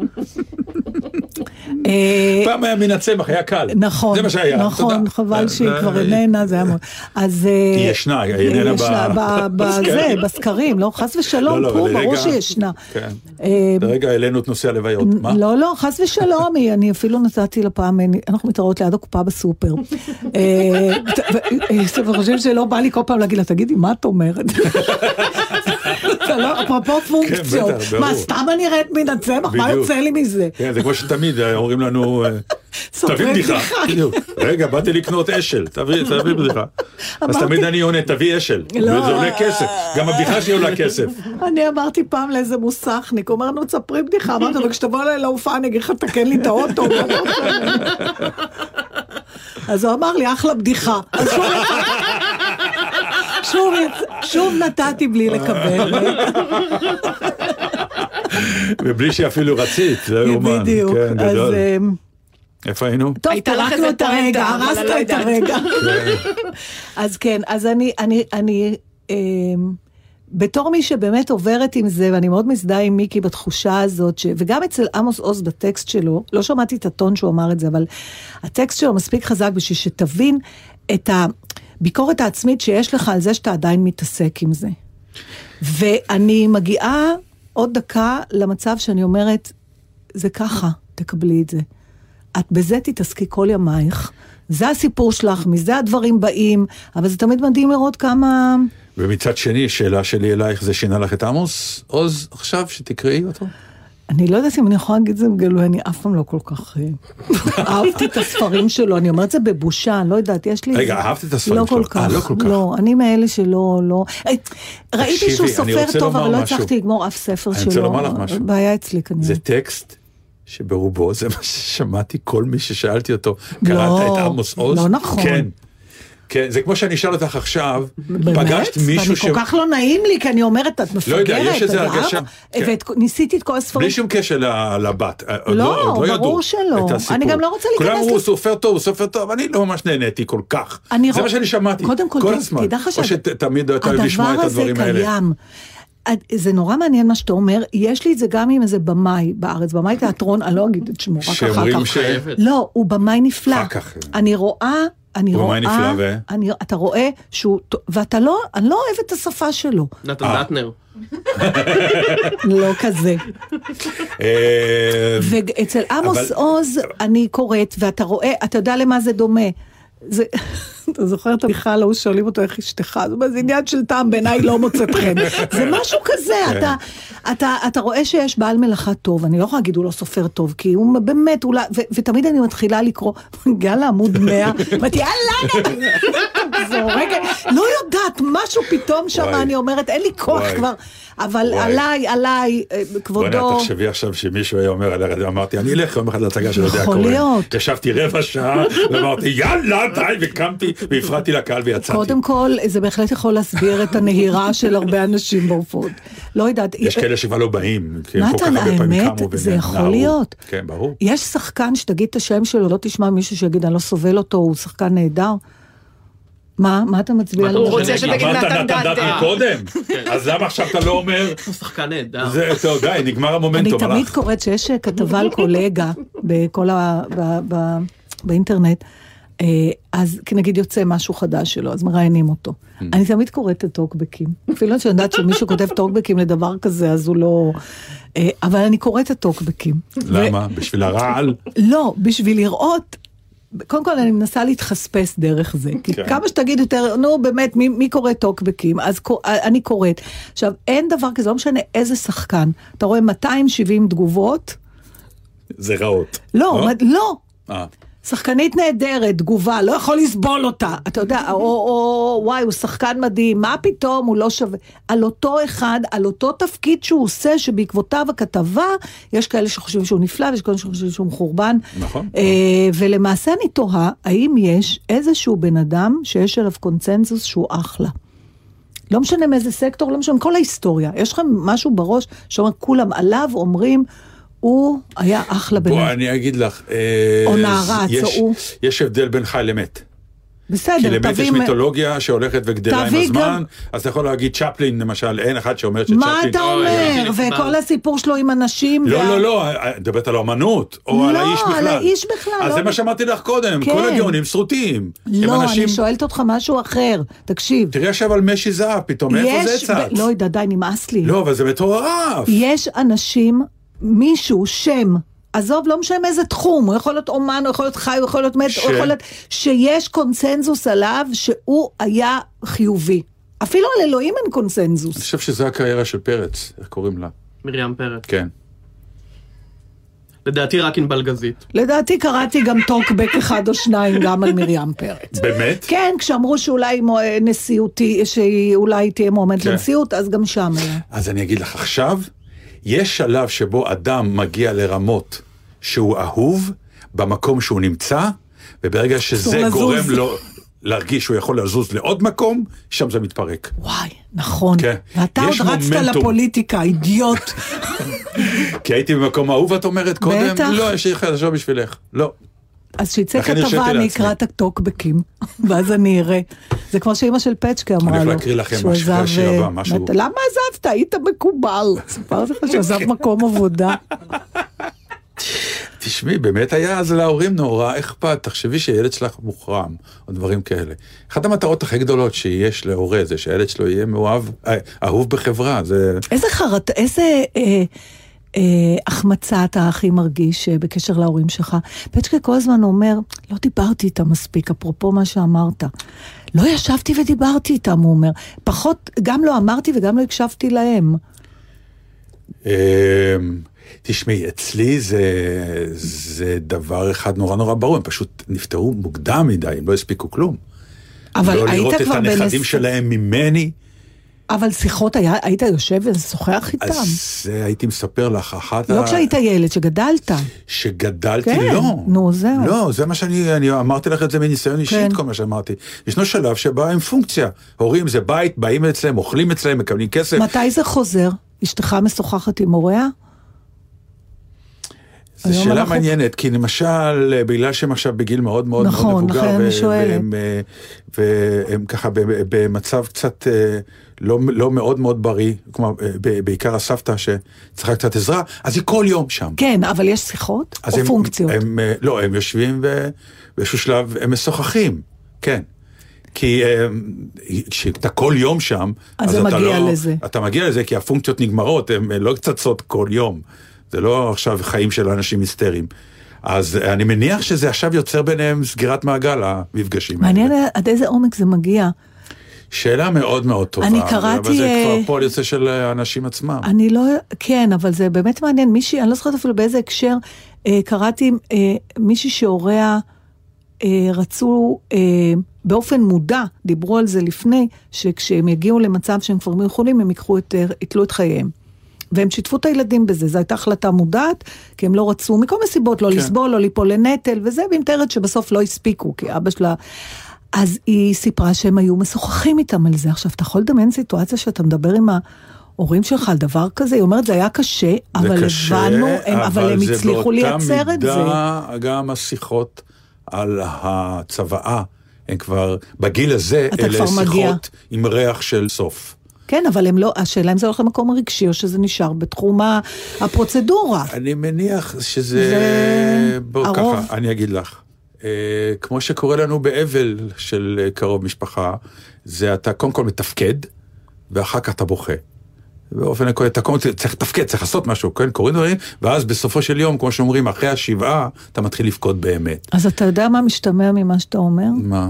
אה, פעם היה מן הצמח, היה קל. נכון, זה מה שהיה, נכון, חבל שהיא כבר איננה, זה היה מאוד. אז... אה, היא ישנה, היא איננה בזה, בסקרים, לא, חס ושלום, לא, פה, ברור שהיא ישנה. כן. אה, לרגע העלינו את נושא הלוויות, מה? לא, לא, חס ושלום, אני אפילו נתתי לה פעם, אנחנו מתראות ליד הקופה בסופר. אתם חושבים שלא בא לי כל פעם להגיד לה, תגידי, מה את אומרת? לא, אפרופו פונקציות. מה, סתם אני ארד מן הצמח? מה יוצא לי מזה? כן, זה כמו שתמיד אומרים לנו, סופרי תביא בדיחה. רגע, באתי לקנות אשל, תביא בדיחה. אז תמיד אני עונה, תביא אשל. לא. וזה עולה כסף. גם הבדיחה שלי עולה כסף. אני אמרתי פעם לאיזה מוסכניק, הוא אומר לנו, תספרי בדיחה. אמרתי לו, כשתבוא אליי להופעה אני אגיד לך, תקן לי את האוטו. מה אתה רוצה ממני?" אז הוא אמר לי, אחלה בדיחה. שוב שוב, נתתי בלי לקבל. ובלי שאפילו רצית, זה יאומן. בדיוק. כן, אז גדול. אמ, איפה היינו? טוב, הייתה לך פירקנו איזה את הרגע, הרסת לא את. הרגע. אז כן, אז אני, אני, אני, אמ, בתור מי שבאמת עוברת עם זה, ואני מאוד מזדהה עם מיקי בתחושה הזאת, ש... וגם אצל עמוס עוז בטקסט שלו, לא שמעתי את הטון שהוא אמר את זה, אבל הטקסט שלו מספיק חזק בשביל שתבין את הביקורת העצמית שיש לך על זה שאתה עדיין מתעסק עם זה. ואני מגיעה עוד דקה למצב שאני אומרת, זה ככה, תקבלי את זה. את בזה תתעסקי כל ימייך, זה הסיפור שלך, מזה הדברים באים, אבל זה תמיד מדהים לראות כמה... ומצד שני, שאלה שלי אלייך, זה שינה לך את עמוס עוז עכשיו, שתקראי אותו? אני לא יודעת אם אני יכולה להגיד את זה בגלוי, אני אף פעם לא כל כך... אה, אהבתי את הספרים שלו, אני אומרת את זה בבושה, אני לא יודעת, יש לי... רגע, אהבת את הספרים לא שלו? כל אה, לא כל כך. לא, אני מאלה שלא, לא... אה, ראיתי שהוא אני סופר טוב, אבל לא. הצלחתי לגמור אף ספר אני שלו. רוצה לומר לך משהו. בעיה אצלי כנראה. זה טקסט שברובו זה מה ששמעתי כל מי ששאלתי אותו. קראת את עמוס עוז? לא נכון. כן. כן, זה כמו שאני אשאל אותך עכשיו, באמת? פגשת מישהו ש... כל כך לא נעים לי, כי אני אומרת, את מפגרת. לא יודע, יש איזה הרגשה- ארבע, כן. וניסיתי את כל הספרים. בלי שום קשר לבת. עוד לא, עוד ברור ידעו שלא. אני גם לא רוצה כולם להיכנס אמרו, הוא לס- סופר טוב, סופר טוב, אני לא ממש נהניתי כל כך. זה רוא- מה שאני שמעתי, קודם כל, כל הזמן. תדע לך או שתמיד אתה לשמוע את הדברים האלה. הדבר הזה קיים. זה נורא מעניין מה שאתה אומר, יש לי את זה גם עם איזה במאי בארץ, במאי תיאטרון, אני לא אגיד את שמו, רק אחר שאומרים כך. ש... חייבת. לא, הוא במאי נפלא. אחר כך. אני רואה, אני הוא רואה, במאי נפלא, ו? אני, אתה רואה שהוא, ואתה לא, אני לא אוהבת את השפה שלו, נתן אה. דטנר. לא כזה. אה, ואצל עמוס אבל- עוז אני קוראת, ואתה רואה, אתה יודע למה זה דומה. זה, אתה זוכר את הבדיחה ההוא שואלים אותו איך אשתך, זה עניין של טעם בעיניי לא מוצאת חן. זה משהו כזה, כן. אתה, אתה, אתה רואה שיש בעל מלאכה טוב, אני לא יכולה להגיד הוא לא סופר טוב, כי הוא באמת, אולי, ו, ותמיד אני מתחילה לקרוא, מגיעה לעמוד 100, אמרתי, יאללה, זורקת, לא יודעת, משהו פתאום שם. אני אומרת, אין לי כוח. כבר, אבל וואי. עליי, עליי, אה, כבודו. בוא'נה, תחשבי עכשיו שמישהו היה אומר עליך, אמרתי, אני אלך יום אחד להצגה של יודע יכול הכהן. להיות. ישבתי רבע שעה, ואמרתי, יאללה, די, וקמתי, והפרעתי לקהל ויצאתי. קודם כל, זה בהחלט יכול להסביר את הנהירה של הרבה אנשים בהופעות. לא יודעת. יש כאלה שכבר לא באים, כי הם כל כך נתן, הרבה פעמים האמת, קמו זה יכול. להיות. כן, ברור. יש שחקן שתגיד את השם שלו, לא תשמע מישהו שיגיד, אני לא סובל אותו, הוא שחקן נהדר. מה? מה אתה מצביע מה על אתה זה? רוצה שתגיד אמרת נתן נתן דטנר דטנר. קודם, אז למה עכשיו אתה לא אומר, הוא שחקן נהדר. זה, טוב, די, נגמר אני המומנטום, תמיד הלך. קוראת שיש אה, כתבה על קולגה בכל ה... באינטרנט. אה, אז נגיד יוצא משהו חדש שלו, אז מראיינים אותו. Mm. אני תמיד קוראת את הטוקבקים. אפילו שאני יודעת שמישהו כותב טוקבקים לדבר כזה, אז הוא לא... אה, אבל אני קוראת את הטוקבקים. למה? בשביל הרעל? לא, בשביל לראות, קודם כל אני מנסה להתחספס דרך זה. כי כן. כמה שתגיד יותר, נו באמת, מי, מי קורא טוקבקים? אז קו- אני קוראת. עכשיו, אין דבר כזה, לא משנה איזה שחקן. אתה רואה 270 תגובות? זה רעות. לא, לא? לא. שחקנית נהדרת, תגובה, לא יכול לסבול אותה. אתה יודע, או, או וואי, הוא שחקן מדהים, מה פתאום, הוא לא שווה. על אותו אחד, על אותו תפקיד שהוא עושה, שבעקבותיו הכתבה, יש כאלה שחושבים שהוא נפלא, ויש כאלה שחושבים שהוא מחורבן. נכון. אה, ולמעשה אני תוהה, האם יש איזשהו בן אדם שיש עליו קונצנזוס שהוא אחלה. לא משנה מאיזה סקטור, לא משנה, כל ההיסטוריה. יש לכם משהו בראש שאומר, כולם עליו אומרים, הוא היה אחלה בן בוא. אני אגיד לך. או נערץ, יש- או הוא. יש הבדל בין חי למת. כי בסדר, למת יש תביא... מיתולוגיה שהולכת וגדלה עם תביא הזמן, גם- אז אתה יכול להגיד צ'פלין למשל, אין אחד שאומר שצ'פלין... מה אתה אומר? וכל הסיפור שלו עם הנשים. לא, לא, לא, את מדברת על האומנות, או על לא, האיש על בכלל. האיש בכלל, אז לא- זה מה שאמרתי לך קודם, כן. כל הגאונים סרוטים. הם לא, אנשים- אני שואלת אותך משהו אחר. תקשיב. תראי עכשיו על משי זהב, פתאום, מאיפה זה. צץ? לא יודע, די, נמאס לי. לא, אבל זה מטורף. יש אנשים, מישהו, שם, עזוב, לא משנה מאיזה תחום, הוא יכול להיות אומן, הוא יכול להיות חי, הוא יכול להיות מת, ש- הוא יכול להיות... שיש קונצנזוס עליו שהוא היה חיובי. אפילו על אלוהים אין אני קונצנזוס. חושב שזו הקריירה של פרץ, איך קוראים לה? מרים פרץ. כן. לדעתי רק ענבל גזית. לדעתי קראתי גם טוקבק אחד או שניים גם על מרים פרץ. באמת? כן, כשאמרו שאולי נשיאותי, שהיא אולי תהיה מועמדת כן. לנשיאות, אז גם שם היה. אז אני אגיד לך עכשיו, יש שלב שבו אדם מגיע לרמות שהוא אהוב במקום שהוא נמצא, וברגע שזה לזוז. גורם לו להרגיש שהוא יכול לזוז לעוד מקום, שם זה מתפרק. וואי, נכון. כן. ואתה עוד רצת מומנטום. לפוליטיקה, אידיוט. כי הייתי במקום אהוב, את אומרת קודם, בטח. לא, יש לי חדשות בשבילך. לא. אז שיצא כתבה, אני. אקרא את הטוקבקים, ואז אני אראה. זה כמו שאימא של פצ'קה אמרה לו. הולך להקריא לכם השיר הבא, אה, משהו- למה עזבת? היית מקובל. סיפרתי לך שהוא עזב מקום עבודה. תשמעי, באמת היה אז להורים נורא אכפת, תחשבי שילד שלך מוחרם, או דברים כאלה. אחת המטרות הכי גדולות שיש להורה זה שהילד שלו יהיה מאוהב, אה, אהוב בחברה, זה... איזה חרט... איזה... אה, אה, החמצה אתה הכי מרגיש אה, בקשר להורים שלך. פצ'קה כל הזמן אומר, לא דיברתי איתם מספיק, אפרופו מה שאמרת. לא ישבתי ודיברתי איתם, הוא אומר. פחות, גם לא אמרתי וגם לא הקשבתי להם. אמ, תשמעי, אצלי זה, זה דבר אחד נורא נורא ברור, הם פשוט נפטרו מוקדם מדי, הם לא הספיקו כלום. אבל לא היית לראות את כבר הנכדים בנס... שלהם ממני, אבל שיחות, היה, היית יושב ושוחח איתם. אז זה הייתי מספר לך, אחת לא ה... כשהיית ילד, שגדלת. שגדלתי, כן, לא. נו, זהו. לא, זה מה שאני, אני אמרתי לך את זה מניסיון אישית, כן. כל מה שאמרתי. ישנו שלב שבא עם פונקציה. הורים זה בית, באים אצלם, אוכלים אצלם, מקבלים כסף. מתי זה חוזר? אשתך משוחחת עם הוריה? זו שאלה אנחנו- מעניינת, כי למשל, בגלל שהם עכשיו בגיל מאוד מאוד נכון, מאוד מבוגר, לכן אני ו- שואלת. והם, אה, והם ככה במצב קצת אה, לא, לא מאוד מאוד בריא, כלומר, אה, בעיקר הסבתא שצריכה קצת עזרה, אז היא כל יום שם. כן, אבל יש שיחות אז או הם, פונקציות? הם, אה, לא, הם יושבים ובאיזשהו שלב הם משוחחים, כן. כי אה, כשאתה כל יום שם, אז זה אתה מגיע לא, לזה. אתה מגיע לזה כי הפונקציות נגמרות, הן אה, לא צצות כל יום. זה לא עכשיו חיים של אנשים היסטריים. אז אה, אני מניח שזה עכשיו יוצר ביניהם סגירת מעגל, המפגשים מעניין האלה. עד איזה עומק זה מגיע. שאלה מאוד מאוד טובה. אני אבל קראתי, זה אה, כבר פועל יוצא של האנשים עצמם. אני לא, כן, אבל זה באמת מעניין. מישהי, אני לא זוכרת אפילו באיזה הקשר, אה, קראתי אה, מישהי שהוריה אה, רצו אה, באופן מודע, דיברו על זה לפני, שכשהם יגיעו למצב שהם כבר יכולים, הם ייקחו את, אה, יתלו את חייהם. והם שיתפו את הילדים בזה, זו הייתה החלטה מודעת, כי הם לא רצו, מכל מיני סיבות, לא כן. לסבול, לא ליפול לנטל, וזה, והיא מתארת שבסוף לא הספיקו, כי אבא שלה... אז היא סיפרה שהם היו משוחחים איתם על זה. עכשיו, אתה יכול לדמיין סיטואציה שאתה מדבר עם ההורים שלך על דבר כזה? היא אומרת, זה היה קשה, אבל קשה, הבנו, הם, אבל הם הצליחו לייצר את זה. זה באותה מידה גם השיחות על הצוואה, הם כבר, בגיל הזה, אלה שיחות מגיע. עם ריח של סוף. כן, אבל הם לא, השאלה אם זה הולך למקום הרגשי, או שזה נשאר בתחום הפרוצדורה. אני מניח שזה... זה בוא הרוב. ככה, אני אגיד לך. אה, כמו שקורה לנו באבל של אה, קרוב משפחה, זה אתה קודם כל מתפקד, ואחר כך אתה בוכה. באופן עקרוני, אתה קודם צריך לתפקד, צריך לעשות משהו, כן, קורים דברים, ואז בסופו של יום, כמו שאומרים, אחרי השבעה, אתה מתחיל לבכות באמת. אז אתה יודע מה משתמע ממה שאתה אומר? מה?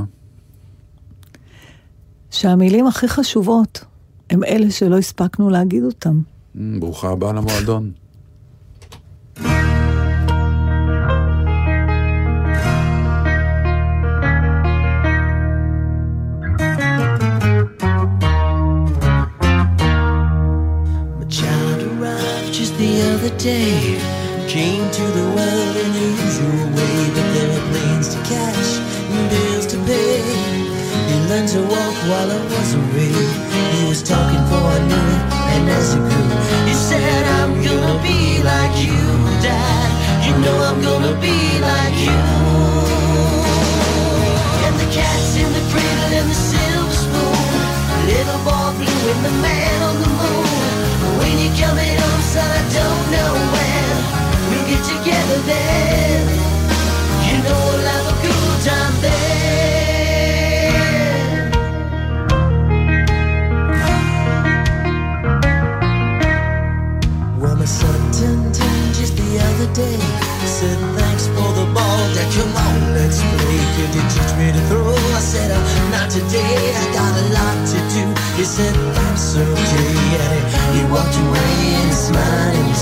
שהמילים הכי חשובות הם אלה שלא הספקנו להגיד אותם. אמ, ברוכה הבאה למועדון. Day. Came to the world in the usual way, but there were planes to catch and bills to pay. He learned to walk while I was away. Was talking I knew it, and as he grew, he said, I'm gonna be like you, Dad. You know I'm gonna be like you. And the cat's in the cradle and the silver spoon. Little boy blue and the man on the moon. When you coming home, oh, son, I don't know when. We'll get together then. You know we'll have a good time then. The other day. Said thanks for the ball, Dad. Come on, let's play. Could you teach me to throw? I said, uh, not today. I got a lot to do. He said that's okay, and he, he walked away and smiled and he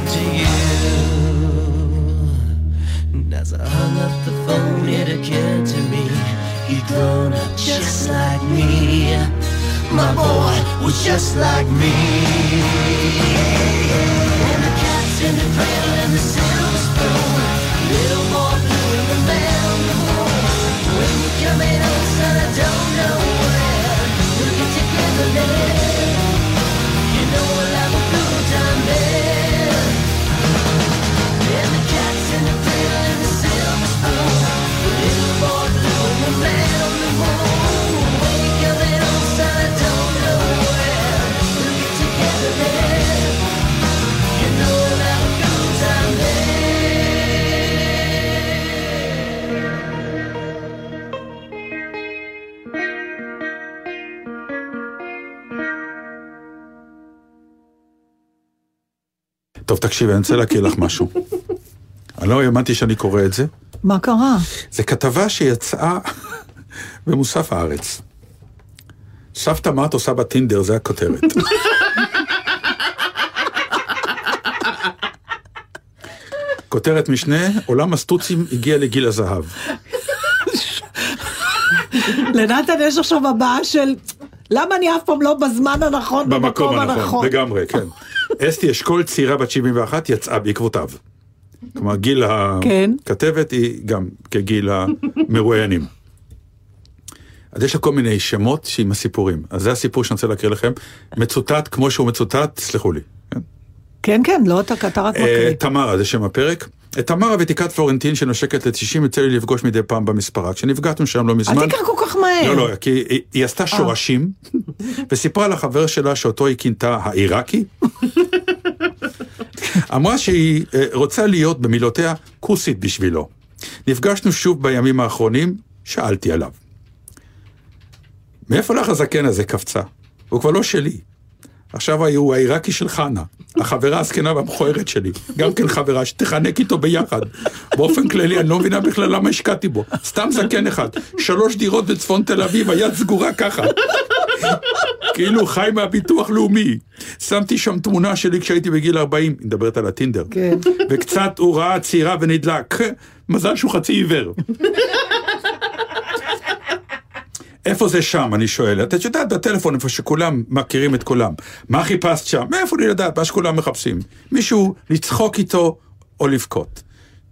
to you. And as I hung up the phone, it occurred to me he'd grown up just like me. My boy was just like me. טוב, תקשיבי, אני רוצה להכיר לך משהו. אני לא האמנתי שאני קורא את זה. מה קרה? זו כתבה שיצאה במוסף הארץ. סבתא מה את עושה בטינדר, זה הכותרת. כותרת משנה, עולם הסטוצים הגיע לגיל הזהב. לנתן יש עכשיו הבעה של למה אני אף פעם לא בזמן הנכון, במקום הנכון, לגמרי, כן. אסתי אשכול, צעירה בת 71, יצאה בעקבותיו. כלומר, גיל כן. הכתבת היא גם כגיל המרואיינים. אז יש לה כל מיני שמות עם הסיפורים. אז זה הסיפור שאני רוצה להקריא לכם. מצוטט כמו שהוא מצוטט, סלחו לי. כן? כן, לא, אתה אתה רק אה, מקריא. תמרה, זה שם הפרק. את תמרה ותיקת פלורנטין שנושקת ל-90 יוצא לי לפגוש מדי פעם במספרה. כשנפגענו שם לא מזמן. אל תקרא כל כך מהר. לא, לא, כי היא, היא עשתה שורשים, וסיפרה לחבר שלה שאותו היא כינתה העיראקי. אמרה שהיא אה, רוצה להיות, במילותיה, כוסית בשבילו. נפגשנו שוב בימים האחרונים, שאלתי עליו. מאיפה לך הזקן הזה קפצה? הוא כבר לא שלי. עכשיו הוא העיראקי של חנה, החברה הזקנה והמכוערת שלי, גם כן חברה שתחנק איתו ביחד. באופן כללי, אני לא מבינה בכלל למה השקעתי בו. סתם זקן אחד, שלוש דירות בצפון תל אביב, היד סגורה ככה. כאילו חי מהביטוח לאומי. שמתי שם תמונה שלי כשהייתי בגיל 40, היא מדברת על הטינדר. כן. וקצת הוא ראה צעירה ונדלק. מזל שהוא חצי עיוור. איפה זה שם, אני שואל. את יודעת, בטלפון, איפה שכולם מכירים את כולם. מה חיפשת שם? מאיפה לי לדעת? מה שכולם מחפשים. מישהו לצחוק איתו או לבכות.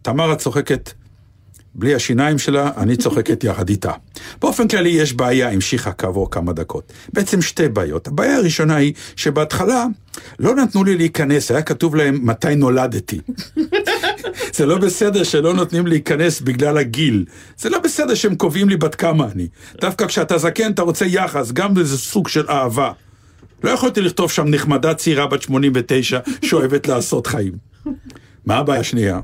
תמרה צוחקת בלי השיניים שלה, אני צוחקת יחד איתה. באופן כללי יש בעיה, המשיכה כעבור כמה דקות. בעצם שתי בעיות. הבעיה הראשונה היא שבהתחלה לא נתנו לי להיכנס, היה כתוב להם מתי נולדתי. זה לא בסדר שלא נותנים להיכנס בגלל הגיל. זה לא בסדר שהם קובעים לי בת כמה אני. דווקא כשאתה זקן אתה רוצה יחס, גם איזה סוג של אהבה. לא יכולתי לכתוב שם נחמדה צעירה בת 89 שאוהבת לעשות חיים. מה הבעיה השנייה?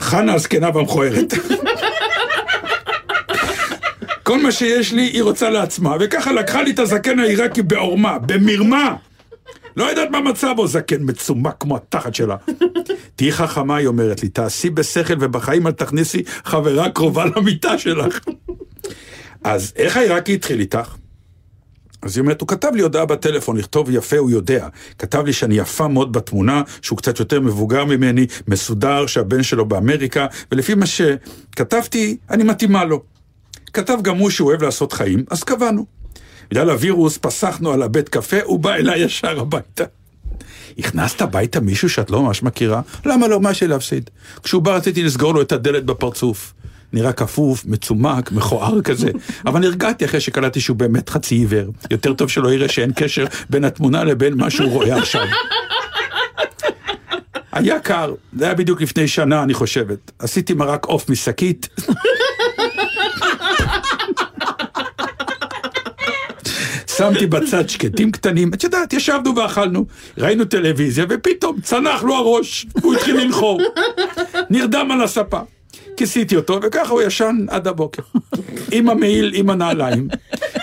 חנה הזקנה והמכוערת. כל מה שיש לי, היא רוצה לעצמה, וככה לקחה לי את הזקן העיראקי בעורמה, במרמה. לא יודעת מה מצבו, זקן מצומק כמו התחת שלה. תהיי חכמה, היא אומרת לי, תעשי בשכל ובחיים אל תכניסי חברה קרובה למיטה שלך. אז איך העיראקי התחיל איתך? אז היא אומרת, הוא כתב לי הודעה בטלפון, לכתוב יפה הוא יודע. כתב לי שאני יפה מאוד בתמונה, שהוא קצת יותר מבוגר ממני, מסודר, שהבן שלו באמריקה, ולפי מה שכתבתי, אני מתאימה לו. כתב גם הוא שהוא אוהב לעשות חיים, אז קבענו. בגלל הווירוס פסחנו על הבית קפה, הוא בא אליי ישר הביתה. הכנסת הביתה מישהו שאת לא ממש מכירה? למה לא? מה יש לי להפסיד? כשהוא בא רציתי לסגור לו את הדלת בפרצוף. נראה כפוף, מצומק, מכוער כזה. אבל נרגעתי אחרי שקלטתי שהוא באמת חצי עיוור. יותר טוב שלא יראה שאין קשר בין התמונה לבין מה שהוא רואה עכשיו. היה קר, זה היה בדיוק לפני שנה, אני חושבת. עשיתי מרק עוף משקית. שמתי בצד שקטים קטנים, את יודעת, ישבנו ואכלנו, ראינו טלוויזיה, ופתאום צנח לו הראש, הוא התחיל לנחור. נרדם על הספה. כיסיתי אותו, וככה הוא ישן עד הבוקר. עם המעיל, עם הנעליים.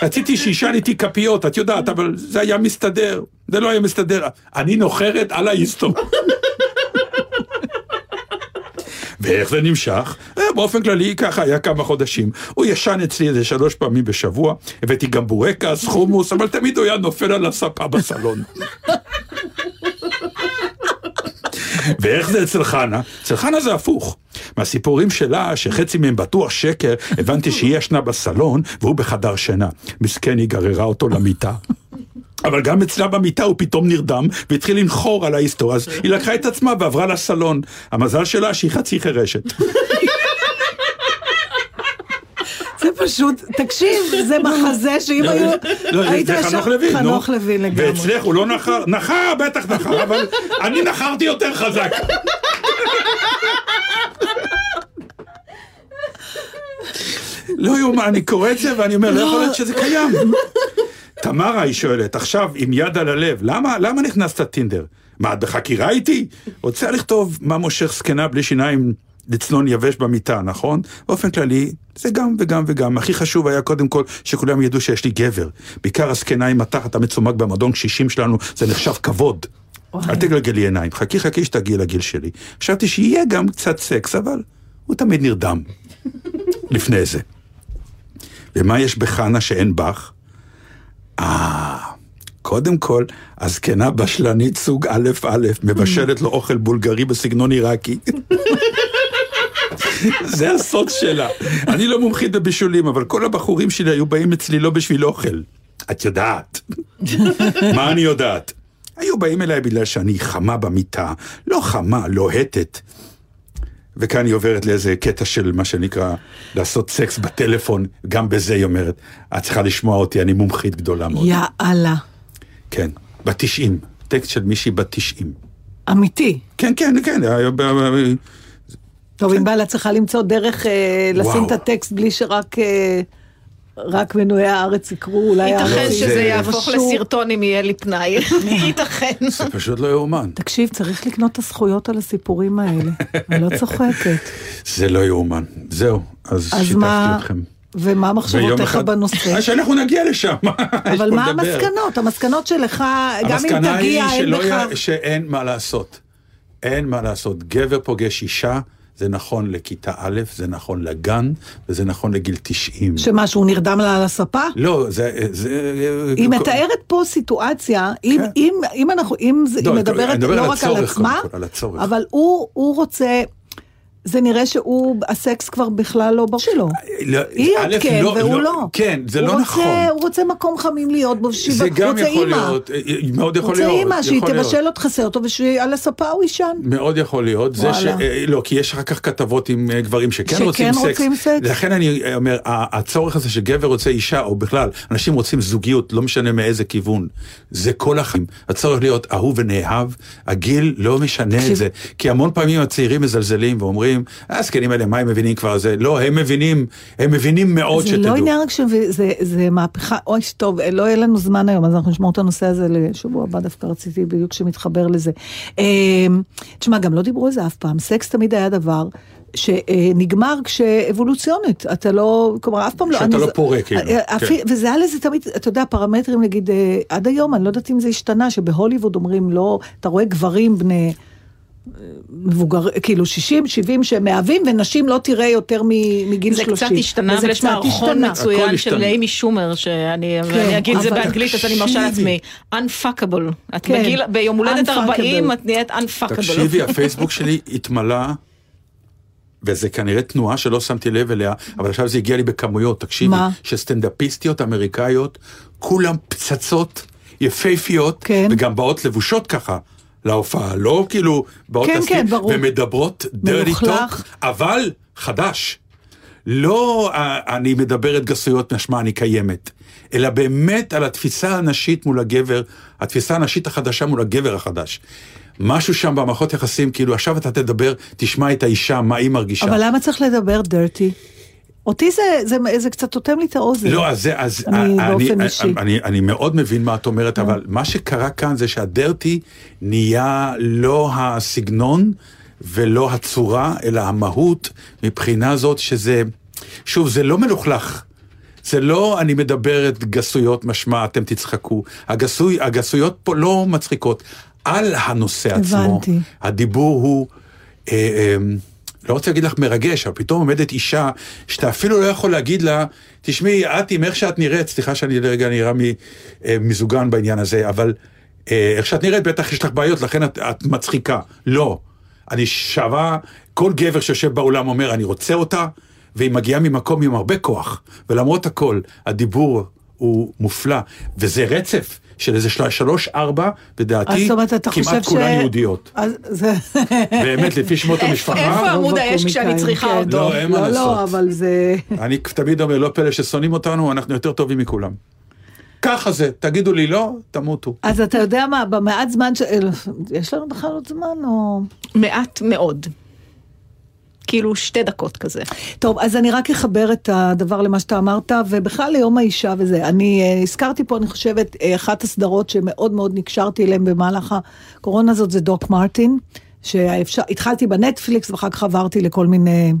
רציתי שישן איתי כפיות, את יודעת, אבל זה היה מסתדר. זה לא היה מסתדר. אני נוחרת על ההיסטור. ואיך זה נמשך? אה, באופן כללי ככה היה כמה חודשים. הוא ישן אצלי איזה שלוש פעמים בשבוע, הבאתי גם בורקס, חומוס, אבל תמיד הוא היה נופל על הספה בסלון. ואיך זה אצל חנה? אצל חנה זה הפוך. מהסיפורים שלה, שחצי מהם בטוח שקר, הבנתי שהיא ישנה בסלון והוא בחדר שינה. מסכן, היא גררה אותו למיטה. אבל גם אצלה במיטה הוא פתאום נרדם והתחיל לנחור על ההיסטור, אז היא לקחה את עצמה ועברה לסלון. המזל שלה שהיא חצי חירשת. זה פשוט, תקשיב, זה מחזה שאם היו... לא, היית זה ישר- חנוך לוין, נו. חנוך לוין לגמרי. ואצלך הוא לא נחר? נחר, בטח נחר, אבל אני נחרתי יותר חזק. לא יאומן, אני קורא את זה ואני אומר, לא יכול להיות שזה קיים. תמרה, היא שואלת, עכשיו עם יד על הלב, למה, למה נכנסת טינדר? מה, את בחקירה איתי? רוצה לכתוב מה מושך זקנה בלי שיניים לצנון יבש במיטה, נכון? באופן כללי, זה גם וגם וגם. הכי חשוב היה קודם כל שכולם ידעו שיש לי גבר. בעיקר הזקנה עם התחת המצומק במועדון קשישים שלנו, זה נחשב כבוד. אל תגלגלי עיניים, חכי חכי שתגיעי לגיל שלי. חשבתי שיהיה גם קצת סקס, אבל הוא תמיד נרדם. לפני זה. ומה יש בחנה שאין בך? אה, קודם כל, הזקנה בשלנית סוג א' א', מבשלת לו אוכל בולגרי בסגנון עיראקי. זה הסוד שלה. אני לא מומחית בבישולים, אבל כל הבחורים שלי היו באים אצלי לא בשביל אוכל. את יודעת. מה אני יודעת? היו באים אליי בגלל שאני חמה במיטה, לא חמה, לוהטת. וכאן היא עוברת לאיזה קטע של מה שנקרא לעשות סקס בטלפון, גם בזה היא אומרת, את צריכה לשמוע אותי, אני מומחית גדולה מאוד. יא אללה. כן, בת 90, טקסט של מישהי בת 90. אמיתי. כן, כן, כן, היה ב- ב- טוב, ענבל, את צריכה למצוא דרך אה, לשים. את הטקסט בלי שרק אה, רק מנויי הארץ יקראו, אולי... ייתכן הארץ זה- שזה יהפוך לסרטון אם יהיה לי פנאי. ייתכן. זה פשוט לא יאומן. תקשיב, צריך לקנות את הזכויות על הסיפורים האלה. אני לא צוחקת. זה לא יאומן. זהו, אז אז שיתפתי מה... אתכם. ומה ויום מחשבותיך אחד- בנושא? אה, שאנחנו נגיע לשם. אבל מה לדבר. המסקנות? המסקנות שלך, גם אם המסקנה תגיע, היא אין לך... יהיה- שאין מה לעשות. אין מה לעשות. גבר פוגש אישה, זה נכון לכיתה א', זה נכון לגן, וזה נכון לגיל 90. שמה, שהוא נרדם לה על הספה? לא, זה... זה היא מתארת פה סיטואציה, אם, כן. אם, אם אנחנו, אם לא, היא מדברת מדבר לא רק על עצמה, כל, על הצורך. אבל הוא, הוא רוצה, זה נראה שהוא, הסקס כבר בכלל לא ברור שלו. לא, היא עוד כן, והוא לא. כן, זה לא רוצה- נכון. הוא רוצה מקום חמים להיות בו, שהיא זה גם רוצה יכול אימא. להיות, אה, מאוד יכול רוצה להיות. אימא, שהיא. תבשל לו, תכסה אותו, ושעל הספה הוא יישן. מאוד יכול להיות, זה ש... אה, לא, כי יש אחר כך כתבות עם אה, גברים שכן שכן רוצים סקס. רוצים סקס. לכן אני אומר, הצורך הזה שגבר רוצה אישה, או בכלל, אנשים רוצים זוגיות, לא משנה מאיזה כיוון, זה כל החיים. הצורך להיות אהוב ונאהב, הגיל לא משנה את. זה. כי המון פעמים הצעירים מזלזלים ואומרים, אומרים, הזקנים האלה, מה הם מבינים כבר? זה, לא, הם מבינים, הם מבינים מאוד זה שתדעו. לא עניין רק שזה זה מהפכה, אוי, טוב, לא יהיה לנו זמן היום, אז אנחנו נשמור את הנושא הזה לשבוע הבא, דווקא רציתי בדיוק שמתחבר לזה. אה, תשמע, גם לא דיברו על זה אף פעם, סקס תמיד היה דבר. שנגמר כשאבולוציונית, אתה לא, כלומר אף פעם לא... שאתה לא פורה, כאילו, אה, כן. אפי- וזה היה לזה תמיד, אתה יודע, פרמטרים נגיד, אה, עד היום, אני לא יודעת אם זה השתנה, שבהוליווד אומרים לא, אתה רואה גברים בני... מבוגר, כאילו 60, 70 שהם מהווים, ונשים לא תראה יותר מגיל זה 30. קצת השתנה, וזה אבל יש קצת מערכון השתנה. מצוין של. אימי שומר, שאני כן, אני אגיד את זה באנגלית, אז אני מרשה לעצמי. Unfuckable. את כן, בגיל, ביום הולדת Unfuckable. 40 את נהיית Unfuckable. תקשיבי, הפייסבוק שלי התמלא, וזה כנראה תנועה שלא שמתי לב אליה, אבל עכשיו זה הגיע לי בכמויות, תקשיבי, מה? שסטנדאפיסטיות אמריקאיות, כולם פצצות, יפהפיות, כן. וגם באות לבושות ככה. להופעה, לא כאילו באות כן, כן, ברור. ומדברות מלוכלך. talk, אבל חדש. לא אה, אני מדברת גסויות משמע אני קיימת, אלא באמת על התפיסה הנשית מול הגבר, התפיסה הנשית החדשה מול הגבר החדש. משהו שם במערכות יחסים, כאילו עכשיו אתה תדבר, תשמע את האישה, מה היא מרגישה. אבל למה צריך לדבר דרטי? אותי זה, זה, זה קצת אוטם לי את האוזן. לא, אז זה, אז אני אני, אני. אני, אני מאוד מבין מה את אומרת, אבל מה שקרה כאן זה שהדרטי נהיה לא הסגנון ולא הצורה, אלא המהות, מבחינה זאת שזה, שוב, זה לא מלוכלך. זה לא אני מדברת גסויות משמע, אתם תצחקו. הגסוי, הגסויות פה לא מצחיקות. על הנושא עצמו, הבנתי. הדיבור הוא... אה, אה, לא רוצה להגיד לך מרגש, אבל פתאום עומדת אישה שאתה אפילו לא יכול להגיד לה, תשמעי, את עם איך שאת נראית, סליחה שאני לרגע נראה אה, מזוגן בעניין הזה, אבל אה, איך שאת נראית בטח יש לך בעיות, לכן את, את מצחיקה. לא. אני שווה, כל גבר שיושב באולם אומר, אני רוצה אותה, והיא מגיעה ממקום עם הרבה כוח, ולמרות הכל, הדיבור הוא מופלא, וזה רצף. של איזה של- שלוש, ארבע, לדעתי, זאת אומרת, אתה חושב כמעט ש... כולן יהודיות. אז זה... באמת, לפי שמות המשפחה. איפה עמוד האש כשאני צריכה כן. אותו? לא, אין מה לא, לעשות. לא, אבל זה... אני תמיד אומר, לא פלא ששונאים אותנו, אנחנו יותר טובים מכולם. ככה זה, תגידו לי לא, תמותו. אז אתה יודע מה, במעט זמן ש... יש לנו בכלל עוד זמן, או... מעט מאוד. כאילו שתי דקות כזה. טוב, אז אני רק אחבר את הדבר למה שאתה אמרת, ובכלל ליום האישה וזה. אני אה, הזכרתי פה, אני חושבת, אה, אחת הסדרות שמאוד מאוד נקשרתי אליהן במהלך הקורונה הזאת, זה דוק מרטין, שהתחלתי בנטפליקס ואחר כך עברתי לכל מיני...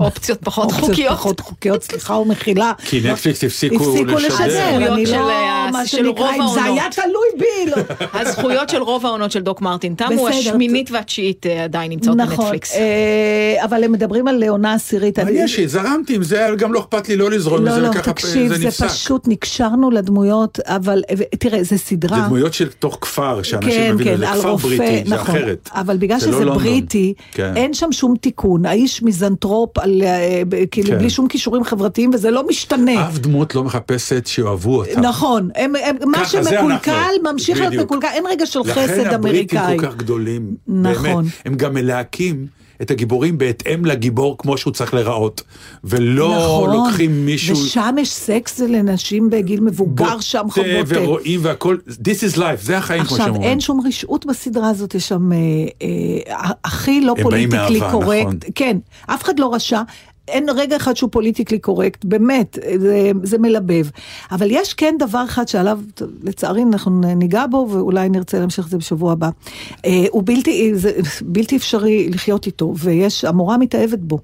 אופציות פחות אופציות חוקיות. פחות חוקיות, סליחה ומחילה. כי נטפליקס הפסיקו הפסיקו לשדר. אני של, לא, אה, מה שנקרא, רוב אם זה. היה תלוי בי, לא. הזכויות של רוב העונות של דוק מרטין תמו. השמינית והתשיעית אה, עדיין נמצאות נכון, בנטפליקס. אה, אבל הם מדברים על עונה עשירית. אני- מעניין שזרמתי עם זה, גם לא אכפת לי לא לזרום עם לא, זה, לא, וככה תקשיב, זה נפסק. פשוט נקשרנו לדמויות, אבל תראה, זה סדרה. זה דמויות של תוך כפר, שאנשים כן, מבינים, כן, זה על כפר בריטי, זה נכון, אחרת. אבל בגלל זה לא שזה לונדון. בריטי, כן. אין שם שום תיקון, האיש מיזנטרופ, על, אה, כאילו כן. בלי שום כישורים חברתיים, וזה לא משתנה. אף דמות לא מחפשת שיאהבו אותה. נכון, הם, הם, מה שמקולקל. ממשיך להיות. מקולקל, אין רגע של לכן חסד הבריטים אמריקאי. כל כך גדולים. נכון. באמת. הם גם מלהקים את הגיבורים בהתאם לגיבור כמו שהוא צריך להיראות. ולא נכון, לוקחים מישהו... ושם יש סקס לנשים בגיל מבוגר שם בוטה חבוטה. ורואים והכל, this is life, זה החיים כמו עכשיו, שאומרים. אין שום רשעות בסדרה הזאת, יש שם אה, אה, הכי לא politically correct. נכון. כן, אף אחד לא רשע. אין רגע אחד שהוא politically correct, באמת, זה, זה מלבב. אבל יש כן דבר אחד שעליו, לצערי, אנחנו ניגע בו, ואולי נרצה להמשיך את זה בשבוע הבא. אה, הוא בלתי, זה בלתי אפשרי לחיות איתו, ויש, המורה מתאהבת בו.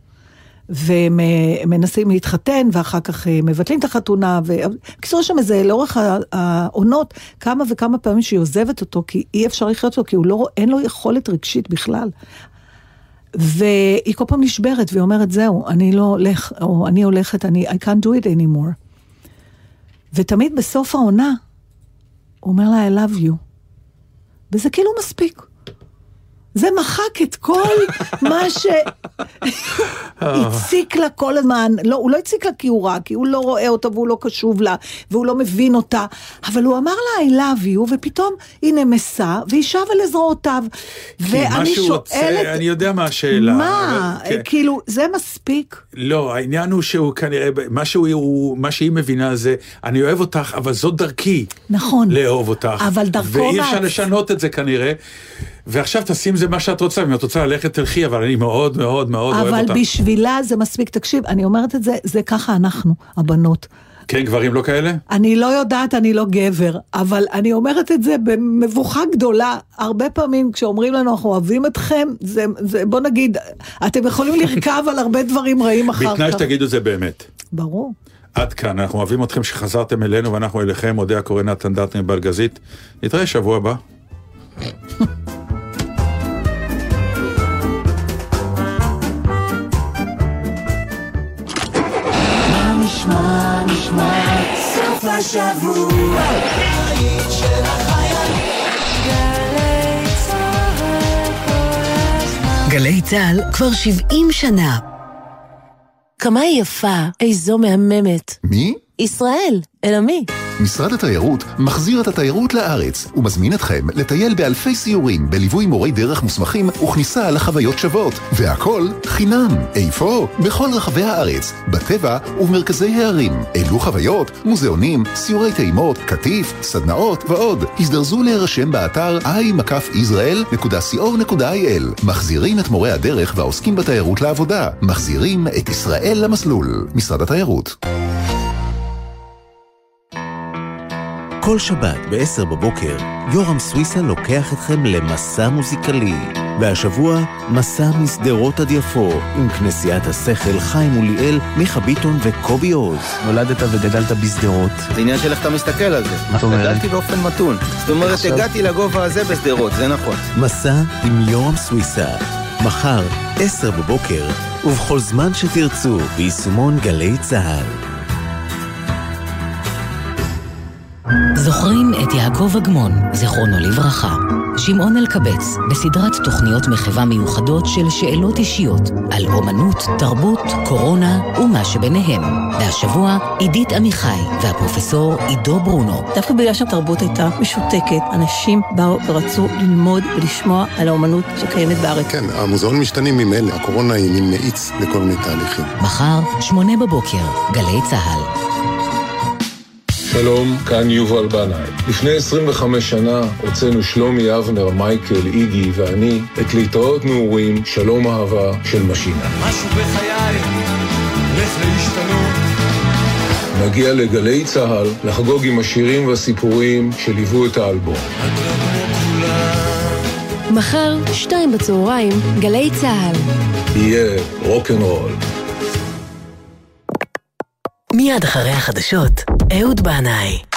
והם אה, להתחתן, ואחר כך אה, מבטלים את החתונה. בקיצור, יש שם איזה, לאורך העונות, כמה וכמה פעמים שהיא עוזבת אותו, כי אי אפשר לחיות אותו, כי הוא לא, אין לו יכולת רגשית בכלל. והיא כל פעם נשברת, והיא אומרת, זהו, אני לא הולך, או אני הולכת, אני, I can't do it anymore. ותמיד בסוף העונה, הוא אומר לה, I love you. וזה כאילו מספיק. זה מחק את כל מה שהציק לה כל הזמן. לא, הוא לא הציק לה כי הוא רע, כי הוא לא רואה אותה והוא לא קשוב לה, והוא לא מבין אותה, אבל הוא אמר לה I love you, ופתאום היא נמסה, והיא שבה לזרועותיו. מה ואני שהוא רוצה, שואלת... אני יודע מה השאלה. מה? אבל- כן. כאילו, זה מספיק? לא, העניין הוא שהוא כנראה, מה, שהוא, הוא, מה שהיא מבינה זה, אני אוהב אותך, אבל זאת דרכי. נכון. לאהוב אותך. אבל דרכו ואי אפשר לשנות את זה כנראה. ועכשיו תעשי עם זה מה שאת רוצה, אם את רוצה ללכת תלכי, אבל אני מאוד מאוד מאוד אוהב אותה. אבל בשבילה זה מספיק. תקשיב, אני אומרת את זה, זה ככה אנחנו, הבנות. כן, גברים לא כאלה? אני לא יודעת, אני לא גבר, אבל אני אומרת את זה במבוכה גדולה. הרבה פעמים כשאומרים לנו, אנחנו אוהבים אתכם, זה, זה בוא נגיד, אתם יכולים לרכב על הרבה דברים רעים אחר כך. בתנאי שתגידו את זה באמת. ברור. עד כאן, אנחנו אוהבים אתכם שחזרתם אלינו ואנחנו אליכם, אודה הקורא נתן דטנר בלגזית. נתראה שבוע הבא. השבוע, הבית של החיילים. גלי צהל כל הזמן. גלי צה"ל כבר 70 שנה. כמה היא יפה, איזו מהממת. מי? ישראל, אלא מי? משרד התיירות מחזיר את התיירות לארץ ומזמין אתכם לטייל באלפי סיורים בליווי מורי דרך מוסמכים וכניסה לחוויות שוות. והכל חינם. איפה? בכל רחבי הארץ, בטבע ובמרכזי הערים. אלו חוויות, מוזיאונים, סיורי טעימות, קטיף, סדנאות ועוד. הזדרזו להירשם באתר i.israel.co.il. מחזירים את מורי הדרך והעוסקים בתיירות לעבודה. מחזירים את ישראל למסלול. משרד התיירות. כל שבת ב-10 בבוקר, יורם סוויסה לוקח אתכם למסע מוזיקלי. והשבוע, מסע משדרות עד יפו, עם כנסיית השכל חיים מוליאל, מיכה ביטון וקובי עוז. נולדת וגדלת בשדרות. זה עניין של איך אתה מסתכל על זה. מה זאת אומרת? גדלתי באופן מתון. זאת אומרת, עכשיו- הגעתי לגובה הזה בשדרות, זה נכון. מסע עם יורם סוויסה. מחר, 10 בבוקר, ובכל זמן שתרצו, ביישומון גלי צה"ל. זוכרים את יעקב אגמון, זיכרונו לברכה. שמעון אלקבץ, בסדרת תוכניות מחווה מיוחדות של שאלות אישיות על אומנות, תרבות, קורונה ומה שביניהם. והשבוע, עידית עמיחי והפרופסור עידו ברונו. דווקא בגלל שהתרבות הייתה משותקת, אנשים באו ורצו ללמוד ולשמוע על האומנות שקיימת בארץ. כן, המוזיאונים משתנים ממילא, הקורונה היא מין מאיץ לכל מיני תהליכים. מחר, שמונה בבוקר, גלי צה"ל. שלום, כאן יובל בנאי. לפני 25 שנה הוצאנו שלומי אבנר, מייקל, איגי ואני את להתראות נעורים, שלום אהבה של משינה. משהו בחיי הולך להשתנות. נגיע לגלי צה"ל לחגוג עם השירים והסיפורים שליוו את האלבום. מחר, שתיים בצהריים, גלי צה"ל. יהיה רוקנרול. מיד אחרי החדשות, אהוד בנאי.